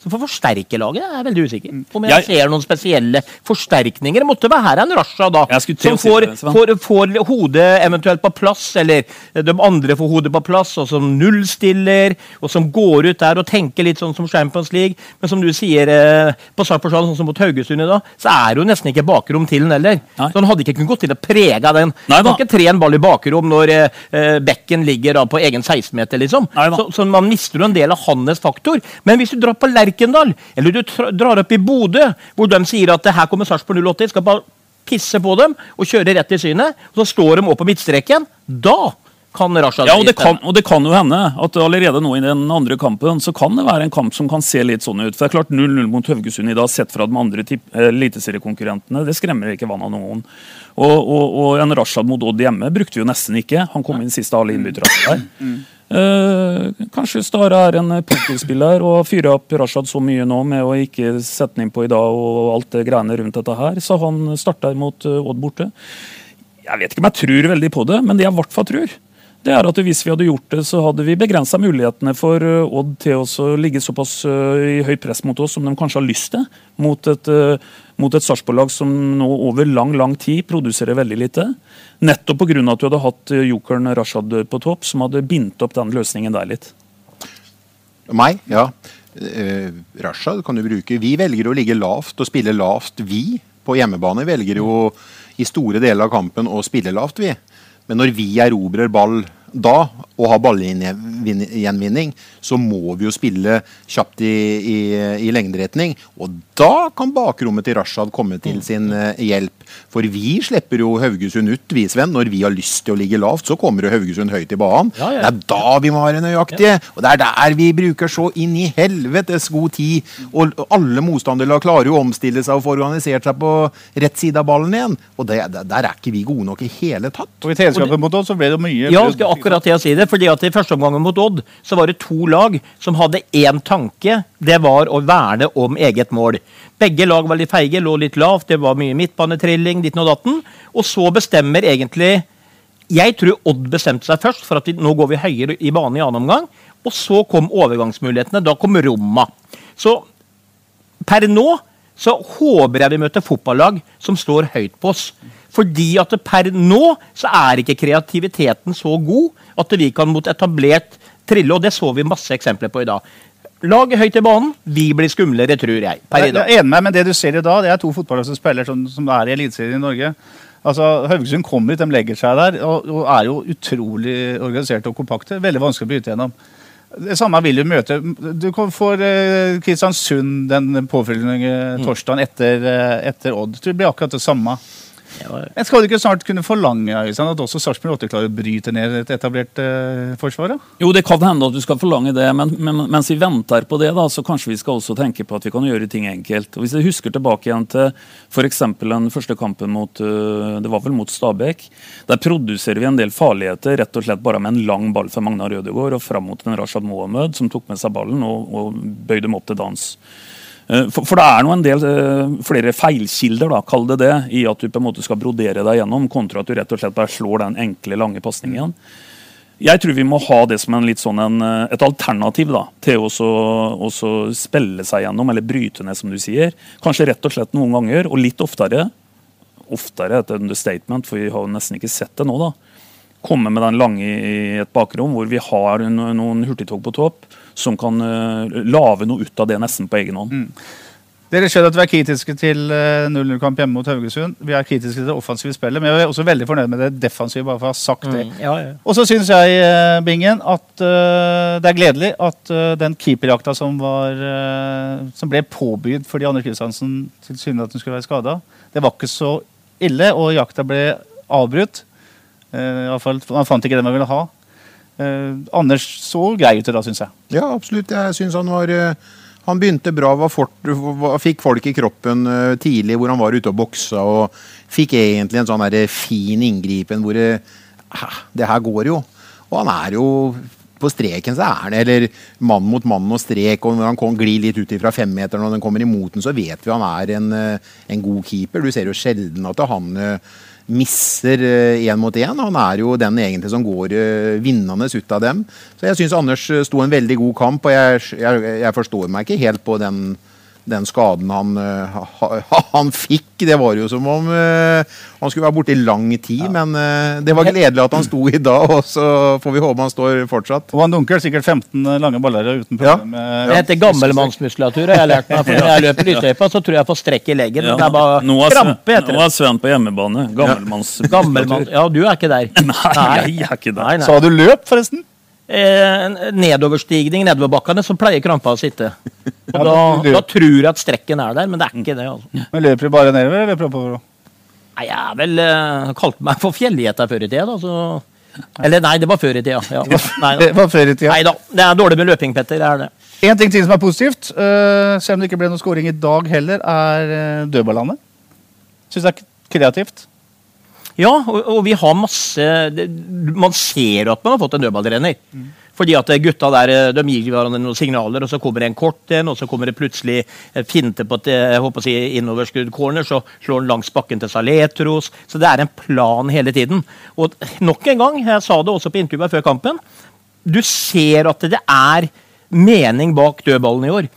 så for forsterkerlaget er jeg veldig usikker. Om jeg, Jeg- ser noen spesielle forsterkninger. Det måtte være her en Rasha, da. Som får, får, får hodet eventuelt på plass, eller de andre får hodet på plass, og som nullstiller, og som går ut der og tenker litt sånn som Champions League. Men som du sier eh, på Sarpsborg, sånn som mot Haugesund i dag, så er det jo nesten ikke bakrom til den heller. Nei. Så han hadde ikke kunnet gått til å prege den. Nei kan ikke tre en ball i bakrom når eh, eh, bekken ligger da på egen 16-meter, liksom. Nei. Så, så man mister jo en del av hans faktor. Men hvis du drar på Lerkendal, eller du drar opp i Bodø, hvor de sier at det her kommer Sarpsborg 08, skal bare pisse på dem og kjøre rett i synet, og så står de opp på midtstreken, da kan Rashad Ja, og det, kan, og det kan jo hende at allerede nå i den andre kampen så kan det være en kamp som kan se litt sånn ut. For det er klart 0-0 mot Haugesund i dag, sett fra de andre eh, eliteseriekonkurrentene, det skremmer ikke vann av noen. Og, og, og en Rashad mot Odd hjemme brukte vi jo nesten ikke. Han kom inn siste alle innbytterne *clears throat* der. Eh, kanskje Stara er en pokerspiller og fyrer opp Rashad så mye nå med å ikke sette den inn på i dag og alt det greiene rundt dette her, så han starter mot eh, Odd borte. Jeg vet ikke om jeg tror veldig på det, men det jeg i hvert fall tror, det er at hvis vi hadde gjort det, så hadde vi begrensa mulighetene for eh, Odd til å ligge såpass eh, i høyt press mot oss som de kanskje har lyst til. Mot et, uh, mot et Sarpsborg-lag som nå over lang lang tid produserer veldig lite. Nettopp pga. at du hadde hatt eh, jokeren Rashad på topp, som hadde bindt opp den løsningen der litt. Meg? Ja. Uh, Rashad kan du bruke. Vi velger å ligge lavt og spille lavt, vi. På hjemmebane velger jo i store deler av kampen å spille lavt, vi. Men når vi erobrer ball da, og ha ballgjenvinning, så må vi jo spille kjapt i, i, i lengderetning. Og da kan bakrommet til Rashad komme Mm. til sin eh, hjelp. For vi slipper jo Haugesund ut, vi, Sven. Når vi har lyst til å ligge lavt, så kommer jo Haugesund høyt i banen. Ja, ja. Det er da vi må være nøyaktige. Og det er der vi bruker så inn i helvetes god tid. Og alle motstanderlag klarer jo å omstille seg og få organisert seg på rett side av ballen igjen. Og det, der er ikke vi gode nok i hele tatt. Og I treningskampen mot oss så ble det mye Ja, akkurat til å si det, fordi at I første omgang mot Odd så var det to lag som hadde én tanke. Det var å verne om eget mål. Begge lag var litt feige, lå litt lavt, det var mye midtbanetrilling, ditten og datten. Og så bestemmer egentlig Jeg tror Odd bestemte seg først for at vi, nå går vi høyere i banen i annen omgang. Og så kom overgangsmulighetene. Da kom Roma. Så per nå så håper jeg vi møter fotballag som står høyt på oss. Fordi at per nå så er ikke kreativiteten så god at vi kan mot etablert trille, og det så vi masse eksempler på i dag. Lag høyt i banen, vi blir skumlere, tror jeg. Per i Jeg er enig med, men det du ser i dag, det er to fotballag som spiller sånn, som er i Eliteserien i Norge. Altså, Haugesund kommer hit, de legger seg der, og, og er jo utrolig organiserte og kompakte. Veldig vanskelig å bryte gjennom. Det samme vil du møte. Du får eh, Kristiansund den påfølgende Mm. torsdagen etter, eh, etter Odd. Det blir akkurat det samme. Men skal du ikke snart kunne forlange Øystein, at også Sarpsborg 8 klarer å bryte ned et etablert eh, forsvar? da? Jo, det kan hende at du skal forlange det, men, men mens vi venter på det, da, så kanskje vi skal også tenke på at vi kan gjøre ting enkelt. Og Hvis jeg husker tilbake igjen til f.eks. den første kampen mot øh, det var vel mot Stabæk. Der produserer vi en del farligheter rett og slett bare med en lang ball fra Magnar Rødegård og fram mot en Rashad Mohammed, som tok med seg ballen og, og bøyde dem opp til dans. Eh, For, for det er nå en del eh, flere feilkilder, da, kall det det, i at du på en måte skal brodere deg gjennom, kontra at du rett og slett bare slår den enkle, lange pasningen. Jeg tror vi må ha det som en litt sånn en, eh, et alternativ da, til å spille seg gjennom, eller bryte ned, som du sier. Kanskje rett og slett noen ganger, og litt oftere. Oftere er et understatement, for vi har jo nesten ikke sett det nå, da. Komme med den lange i et bakrom, hvor vi har noen hurtigtog på topp som kan uh, lage noe ut av det nesten på egen hånd. Dere skjønner at vi er kritiske til eh, 0-0-kamp hjemme mot Haugesund. Vi er kritiske til det offensive spillet, men jeg er også veldig fornøyd med det defensive. bare for å ha sagt det. Mm, ja, ja. Og så syns jeg, eh, Bingen, at uh, det er gledelig at uh, den keeperjakta som, var, eh, som ble påbydd fordi Anders Kristiansen tilsynelatende skulle være skada, det var ikke så ille, og jakta ble avbrutt. I hvert fall, Han fant ikke det man ville ha. Uh, Anders så grei ut da, syns jeg. Ja, absolutt. Jeg syns han var uh, Han begynte bra, fort, var, fikk folk i kroppen tidlig hvor han var ute og boksa, og fikk egentlig en sånn der fin inngripen hvor det, her går jo. Og han er jo på streken så er han eller mann mot mann og strek, og når han kom, glir litt ut fra femmeteren og den kommer imot den, så vet vi han er en, en god keeper. Du ser jo sjelden at han misser én mot én. Han er jo den egentlig som går eh, vinnende ut av dem. Så jeg syns Anders eh, sto en veldig god kamp, og jeg, jeg, jeg forstår meg ikke helt på den, den skaden han, eh, ha, ha, han fikk. Det var jo som om eh, han skulle være borte i lang tid, men eh, det var gledelig at han sto i dag, og så får vi håpe han står fortsatt. Og han dunker sikkert 15 lange baller uten Ja. problem. Det heter gammelmannsmuskulatur. har jeg lært meg. For når jeg løper lysløypa, så tror jeg jeg får strekk i leggen. Ja. Det er bare Nå er Sven- krampe, heter Nå er Sven på hjemmebane. Gammelmannsmuskulatur. Gammelmann. Ja, du er ikke der. *laughs* Nei, jeg er ikke der. Nei, nei. Sa du løp, forresten? Eh, nedoverstigning nedoverbakkene, så pleier krampa å sitte. *laughs* Og da, da tror jeg at strekken er der, men det er ikke det. altså. Men løper du bare nedover, eller prøver oppover? Nei, jeg er vel uh, kalte meg for fjellgjeter før i tida, da. Så. Eller nei, det var før i tida. Ja. *laughs* Nei, *laughs* Det var før i tida. nei da. Det er dårlig med løping, Petter. Det er det. En ting til som er positivt, uh, selv om det ikke ble noen scoring i dag heller, er uh, dødballene. Syns det er kreativt. Ja, og, og vi har masse det, Man ser at man har fått en dødballtrener. Fordi at gutta der eh, de gir hverandre noen signaler, og så kommer det en kort en, og så kommer det plutselig finte på et eh, jeg håper å si, innoverskrudd corner, så slår han langs bakken til Saletros. Så det er en plan hele tiden. Og nok en gang, jeg sa det også på intervjuet før kampen, du ser at det er mening bak dødballen i år.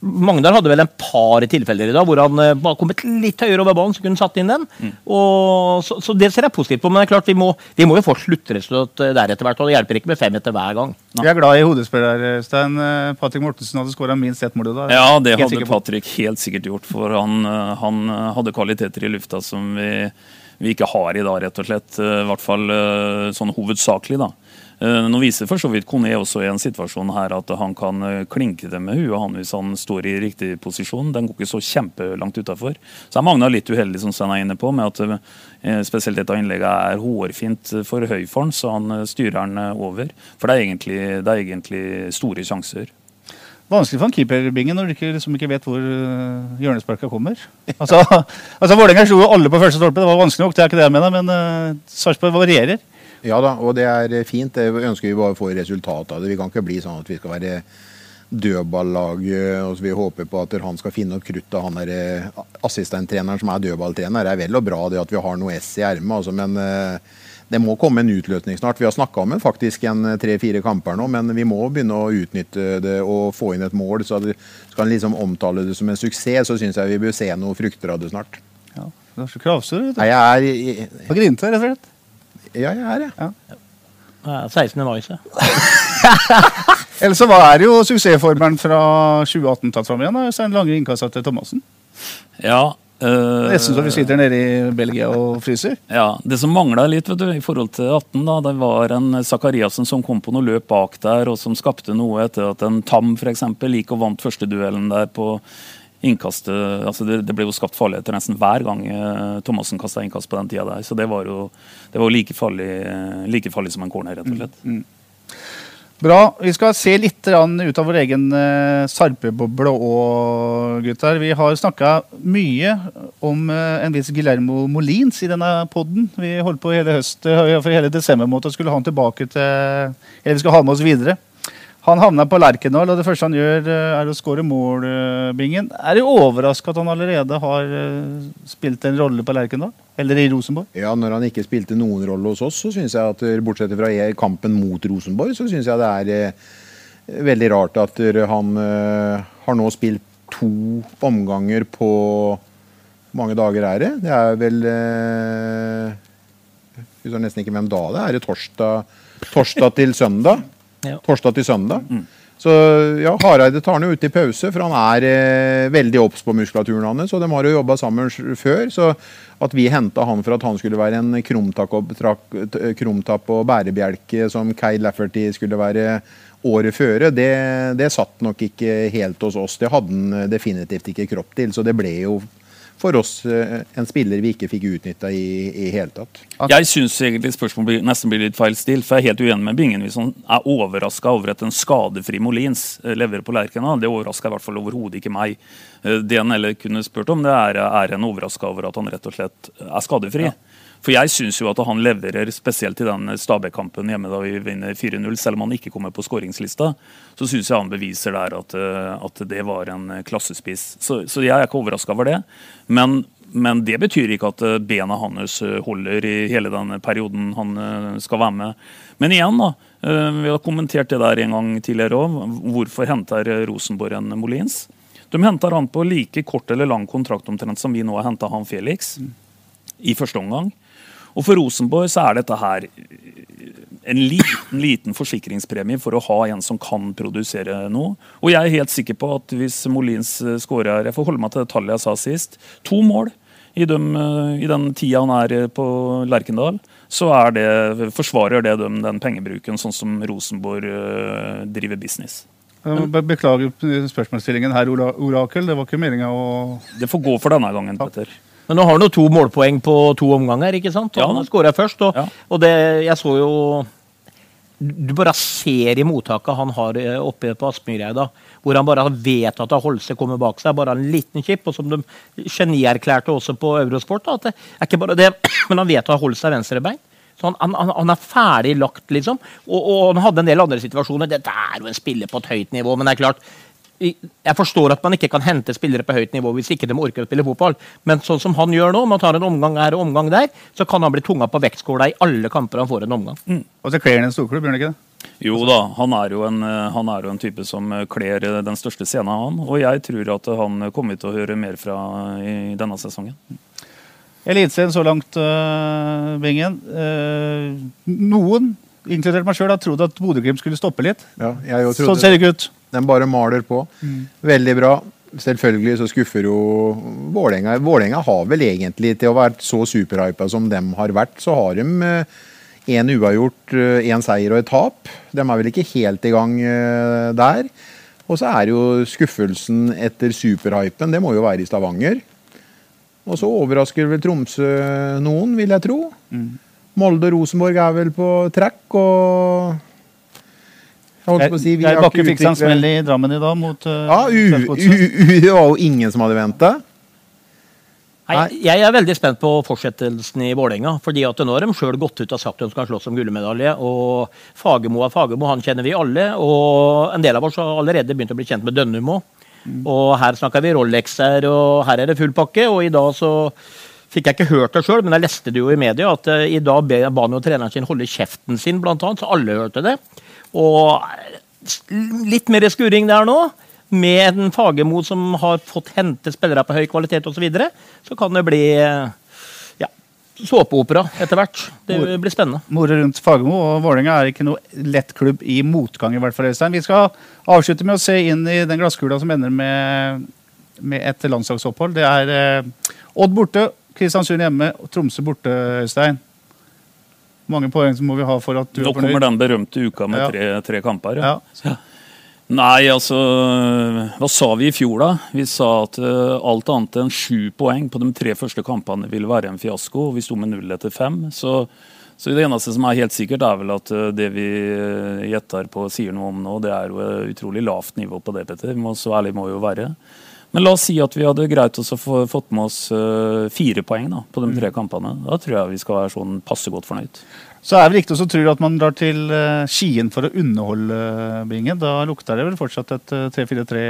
Magnar hadde vel en par tilfeller i dag hvor han var bare kommet litt høyere over banen. så kunne han satt inn den. Og, så, så det ser jeg positivt på. Men det er klart vi må, vi må jo få sluttresultat eh, der etter hvert. Og det hjelper ikke med fem etter hver gang. Vi er glad i hodespiller, Stein. Eh, Patrick Mortensen hadde skåra minst ett mål i dag. Ja, det hadde. Patrick helt sikkert gjort. For han, eh, han eh, hadde kvaliteter i lufta som vi, vi ikke har i dag, rett og slett. Eh, I hvert fall eh, sånn hovedsakelig, da. Eh, Nå viser for så vidt Kone også i en situasjon her at han kan eh, klinke det med huet han hvis han står i riktig posisjon. Den går ikke så kjempelangt utafor. Så er Magna litt uheldig, som Svein er inne på, med at eh, spesielt et av innleggene er hårfint for høy for han, så han styrer den over. For det er egentlig, det er egentlig store sjanser. Vanskelig for en keeperbinge når du ikke, liksom ikke vet hvor hjørnesparka kommer. Altså, *laughs* altså Vålerenga slo alle på første stolpe. Det var vanskelig nok, det er ikke det jeg mener, men uh, Sarpsborg varierer. Ja da, og det er fint. Det ønsker vi bare å få resultat av det. Vi kan ikke bli sånn at vi skal være dødballaget og så vi håper på at han skal finne opp krutt av han er eh, assistenttreneren som er dødballtrener. Det er vel og bra det at vi har noe S i ermet, altså, men eh, det må komme en utløsning snart. Vi har snakka om det faktisk en eh, tre-fire kamper nå, men vi må begynne å utnytte det og få inn et mål. Så skal en liksom omtale det som en suksess, så syns jeg vi bør se noe frukter av det snart. Ja, det er så kravstor. jeg er På grinte, rett og slett. Ja, jeg er det. Det er 16. mai, så. *laughs* Ellers så hva det jo suksessformelen fra 2018 tatt fram igjen. da, Stein Lange innkassa til Thomassen. Ja, eh, Nesten så vi sitter nede i Belgia og fryser. Ja, Det som mangla litt vet du, i forhold til 18, da, det var en Zakariassen som kom på noe løp bak der, og som skapte noe etter at en Tam for eksempel, gikk og vant første duellen der på innkastet. altså Det, det ble jo skapt farligheter nesten hver gang eh, Thomassen kasta innkast på den tida der. Så det var jo det var like farlig, eh, like farlig som en corner, rett og slett. Bra. Vi skal se litt ut av vår egen uh, sarpeboble òg, gutter. Vi har snakka mye om eh, en viss Guillermo Molins i denne podden. Vi holdt på hele høst, uh, for hele desember måte, skulle ha han tilbake til Eller vi skal ha med oss videre. Han havna på Lerkendal, og det første han gjør, eh, er å skåre mål. eh, Bingen. Er du overraska at han allerede har eh, spilt en rolle på Lerkendal? Eller i Rosenborg? Ja, Når han ikke spilte noen rolle hos oss, så synes jeg at bortsett fra kampen mot Rosenborg, så syns jeg det er veldig rart at han har nå spilt to omganger på Hvor mange dager er det? Det er vel Jeg husker nesten ikke hvem da det er. Torsdag, torsdag til søndag. Ja. Torsdag til søndag. Så ja, Hareide tar han jo ut i pause, for han er eh, veldig obs på muskulaturen hans. Og de har jo jobba sammen før, så at vi henta han for at han skulle være en krumtapp og, krumtapp og bærebjelke som Kay Lafferty skulle være året føre, det, det satt nok ikke helt hos oss. Det hadde han definitivt ikke kropp til. Så det ble jo for oss eh, en spiller vi ikke fikk utnytta i, i hele tatt. Jeg syns egentlig spørsmålet nesten blir litt feil stil, for jeg er helt uenig med Bingen hvis han er overraska over at en skadefri Molins eh, leverer på Lerkena. Det overraska i hvert fall overhodet ikke meg. Eh, Det han heller kunne spurt om, det er er en overraska over at han rett og slett er skadefri. For jeg syns jo at han leverer, spesielt i den Stabæk-kampen hjemme da vi vinner 4-0, selv om han ikke kommer på skåringslista, så syns jeg han beviser der at, eh, at det var en eh, klassespiss. Så, så jeg er ikke overraska over det. Men, men det betyr ikke at eh, bena hans holder i hele den perioden han skal være med. Men igjen, da. Vi har kommentert det der en gang tidligere òg. Hvorfor henter Rosenborg en Molins? De henter han på like kort eller lang kontrakt omtrent som vi nå har henta han Felix i første omgang. Og for Rosenborg så er dette her en liten, liten forsikringspremie for å ha en som kan produsere noe. Og jeg er helt sikker på at hvis Molins eh, skårer Jeg får holde meg til det tallet jeg sa sist. To mål i, dem, eh, i den tida han er eh, på Lerkendal, så er det, forsvarer det dem den pengebruken, sånn som Rosenborg eh, driver business. Be- Beklager spørsmålsstillingen her, Orakel. Det var ikke meninga å Det får gå for denne gangen, Petter. Men nå har han jo to målpoeng på to omganger, ikke sant? Og Ja. han skåra først. Og, Ja. og det, jeg så jo Du bare ser i mottaket han har eh, oppe på Aspmyreida, hvor han bare vet at Holse kommer bak seg. Bare en liten chip. Og som de genierklærte også på Eurosport, da, at det er ikke bare det, *clears throat* men han vet at Holse er venstrebein. Så han, han, han- er ferdig lagt, liksom. Og, og han hadde en del andre situasjoner. Dette er jo en spiller på et høyt nivå, men det er klart jeg forstår at man ikke kan hente spillere på høyt nivå hvis ikke de orker å spille fotball, men sånn som han gjør nå, om han tar en omgang her og omgang der, så kan han bli tunga på vektskåla i alle kamper han får en omgang. Og så kler han en storklubb, gjør han ikke det? Jo da, han er jo en, eh, han er jo en type som eh, kler eh, den største scenen, han. Og jeg tror at han kommer til å høre mer fra i denne sesongen. Eliteserien så langt, uh, Bingen. Eh, noen, inkludert meg sjøl, har trodd at Bodø-Glimt skulle stoppe litt. Ja, Sånn ser det ikke ut. Den bare maler på. Veldig bra. Selvfølgelig så skuffer jo Vålerenga. Vålerenga har vel egentlig, til å være så superhypa som dem har vært, så har de én uavgjort, én seier og et tap. De er vel ikke helt i gang eh, der. Og så er jo skuffelsen etter superhypen, det må jo være i Stavanger. Og så overrasker vel Tromsø noen, vil jeg tro. Molde og Rosenborg er vel på trekk, og jeg holdt på å si, vi Geir har Bakke ikke fikk seg en smell i Drammen i dag mot uh, ja, u, u, u, det var jo ingen som hadde venta. Jeg er veldig spent på fortsettelsen i Vålerenga. fordi at nå har de sjøl gått ut og sagt at de skal slåss om gullmedalje. og Fagermo er Fagermo, han kjenner vi alle. Og en del av oss har allerede begynt å bli kjent med Dønnum òg. Og her snakker vi Rolexer, og her er det full pakke. Og i dag så fikk jeg ikke hørt det sjøl, men jeg leste det jo i media at eh, i dag ba han jo treneren sin holde kjeften sin, blant annet, så alle hørte det. Og litt mer skuring der nå, med en Fagermo som har fått hente spillere på høy kvalitet osv., så, videre, så kan det bli ja, såpeopera etter hvert. Det blir spennende. More rundt Fagermo og Vålerenga er ikke noe lett klubb i motgang. i hvert fall, Øystein. Vi skal avslutte med å se inn i den glasskula som ender med, med et landslagsopphold. Det er eh, Odd borte, Kristiansund hjemme og Tromsø borte, Øystein. Mange poeng må vi ha for at du Nå er fornøyd? kommer den berømte uka med Ja. tre, tre kamper. Ja. Nei, altså Hva sa vi i fjor, da? Vi sa at uh, alt annet enn sju poeng på de tre første kampene ville være en fiasko. og Vi sto med null etter fem. Så, så det eneste som er helt sikkert, er vel at eh, det vi eh, gjetter på sier noe om nå, det er jo et utrolig lavt nivå på det, Petter. Må- Så ærlig må vi jo være. Men la oss si at vi hadde greit oss å få fått med oss uh, fire poeng da, på de tre kampene. Da tror jeg vi skal være sånn passe godt fornøyd. Så er det vel riktig å tro at man drar til uh, Skien for å underholde uh, Bingen. Da lukter det vel fortsatt et eh, 3-4-3,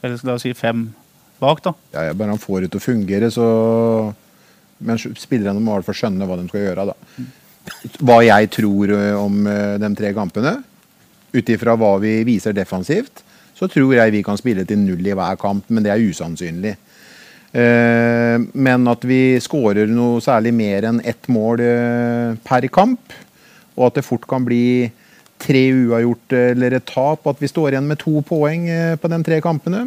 eller la oss si 5 bak, da. Ja, bare han får det til å fungere, så Men spillerne må i hvert fall skjønne hva de skal gjøre. da. Hva jeg tror om de tre kampene, ut ifra hva vi viser defensivt, så tror jeg vi kan spille til null i hver kamp, men det er usannsynlig. Eh, men at vi skårer noe særlig mer enn ett mål eh, per kamp. Og at det fort kan bli tre uavgjort eller et tap. At vi står igjen med to poeng eh, på de tre kampene.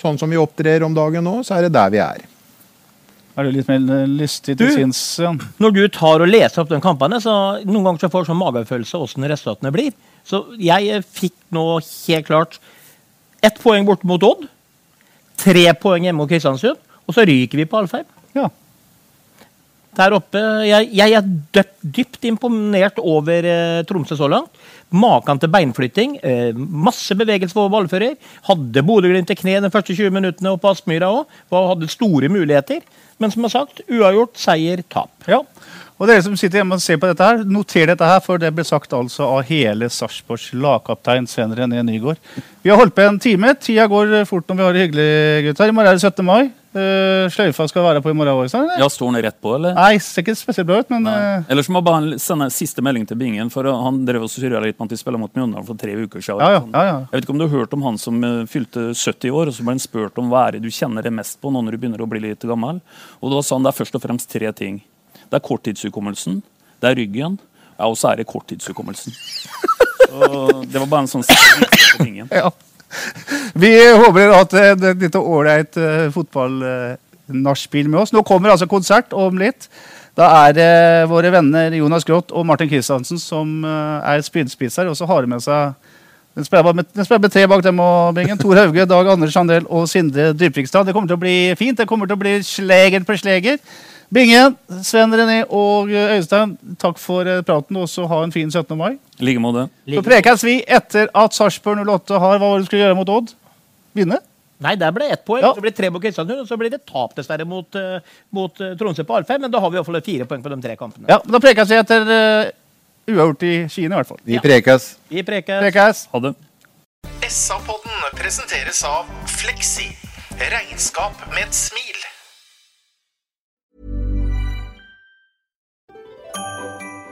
Sånn som vi opptrer om dagen nå, så er det der vi er. Er du litt mer lystig til sinns? Jan? Når du tar og leser opp de kampene, så noen ganger så får du sånn magefølelse hvordan resultatene blir. Så jeg eh, fikk nå helt klart ett poeng bort mot Odd, tre poeng hjemme mot Kristiansund, og så ryker vi på Alfheim. Ja. Der oppe, Jeg, jeg er dypt, dypt imponert over eh, Tromsø så langt. Maken til beinflytting. Eh, masse bevegelse for ballfører. Hadde Bodø-Glimt til kne de første 20 minuttene og på Aspmyra òg. Hadde store muligheter. Men som jeg har sagt, uavgjort, seier, tap. Ja. Og dere som sitter hjemme og ser på dette her, noter dette her, for det ble sagt altså av hele Sarpsborgs lagkaptein Sven René Nygaard. Vi har holdt på en time. Tida går fort når vi har det hyggelig, gutter. I morgen er det 17. mai. Uh, sløyfa skal være på i morgen òg? Ja, Står den rett på, eller? Nei, ser ikke spesielt bra ut, men eh, Ellers må jeg bare sende en siste melding til Bingen. for Han drev og surra litt med at de spiller mot Mjøndalen for tre uker siden. ja, ja, ja, ja. Jeg vet ikke om du har hørt om han som eh, fylte 70 år, og så ble han spurt om hva er det du kjenner det mest på nå når du begynner å bli litt gammel. Og da sa han det er først og fremst tre ting. Det er korttidshukommelsen, det er ryggen, ja, og så er det korttidshukommelsen. Så det var bare en sånn Bingen. ja. Vi håper dere har hatt et lite ålreit uh, fotballnachspiel med oss. Nå kommer altså konsert om litt. Da er det våre venner Jonas Groth og Martin Kristiansen som eh, er spydspisser, og så har de med seg den spiller, med, den spiller med tre bak dem og Bingen. Tor Hauge, Dag Anders Andel og Sindre Dybvikstad. Det kommer til å bli fint. Det kommer til å bli sleger på sleger. Bingen, Sven René og eh, Øystein, takk for eh, praten. Og så ha en fin 17. mai. I like måte. Så prekes vi etter at Sarpsborg 08 har Hva var det du skulle gjøre mot Odd? Vinne? Nei, der ble det ett poeng. Ja. Så blir det tre mot Kristiansund, og så blir det tap dessverre mot, eh, mot Tromsø på Alfheim. Men da har vi i hvert fall fire poeng på de tre kampene. Ja, Da prekes vi etter uh, uavgjort i Kina, i hvert fall. Vi prekes. Vi prekes. Prekes. Ha det. SA-podden presenteres av Fleksi. Regnskap med et smil.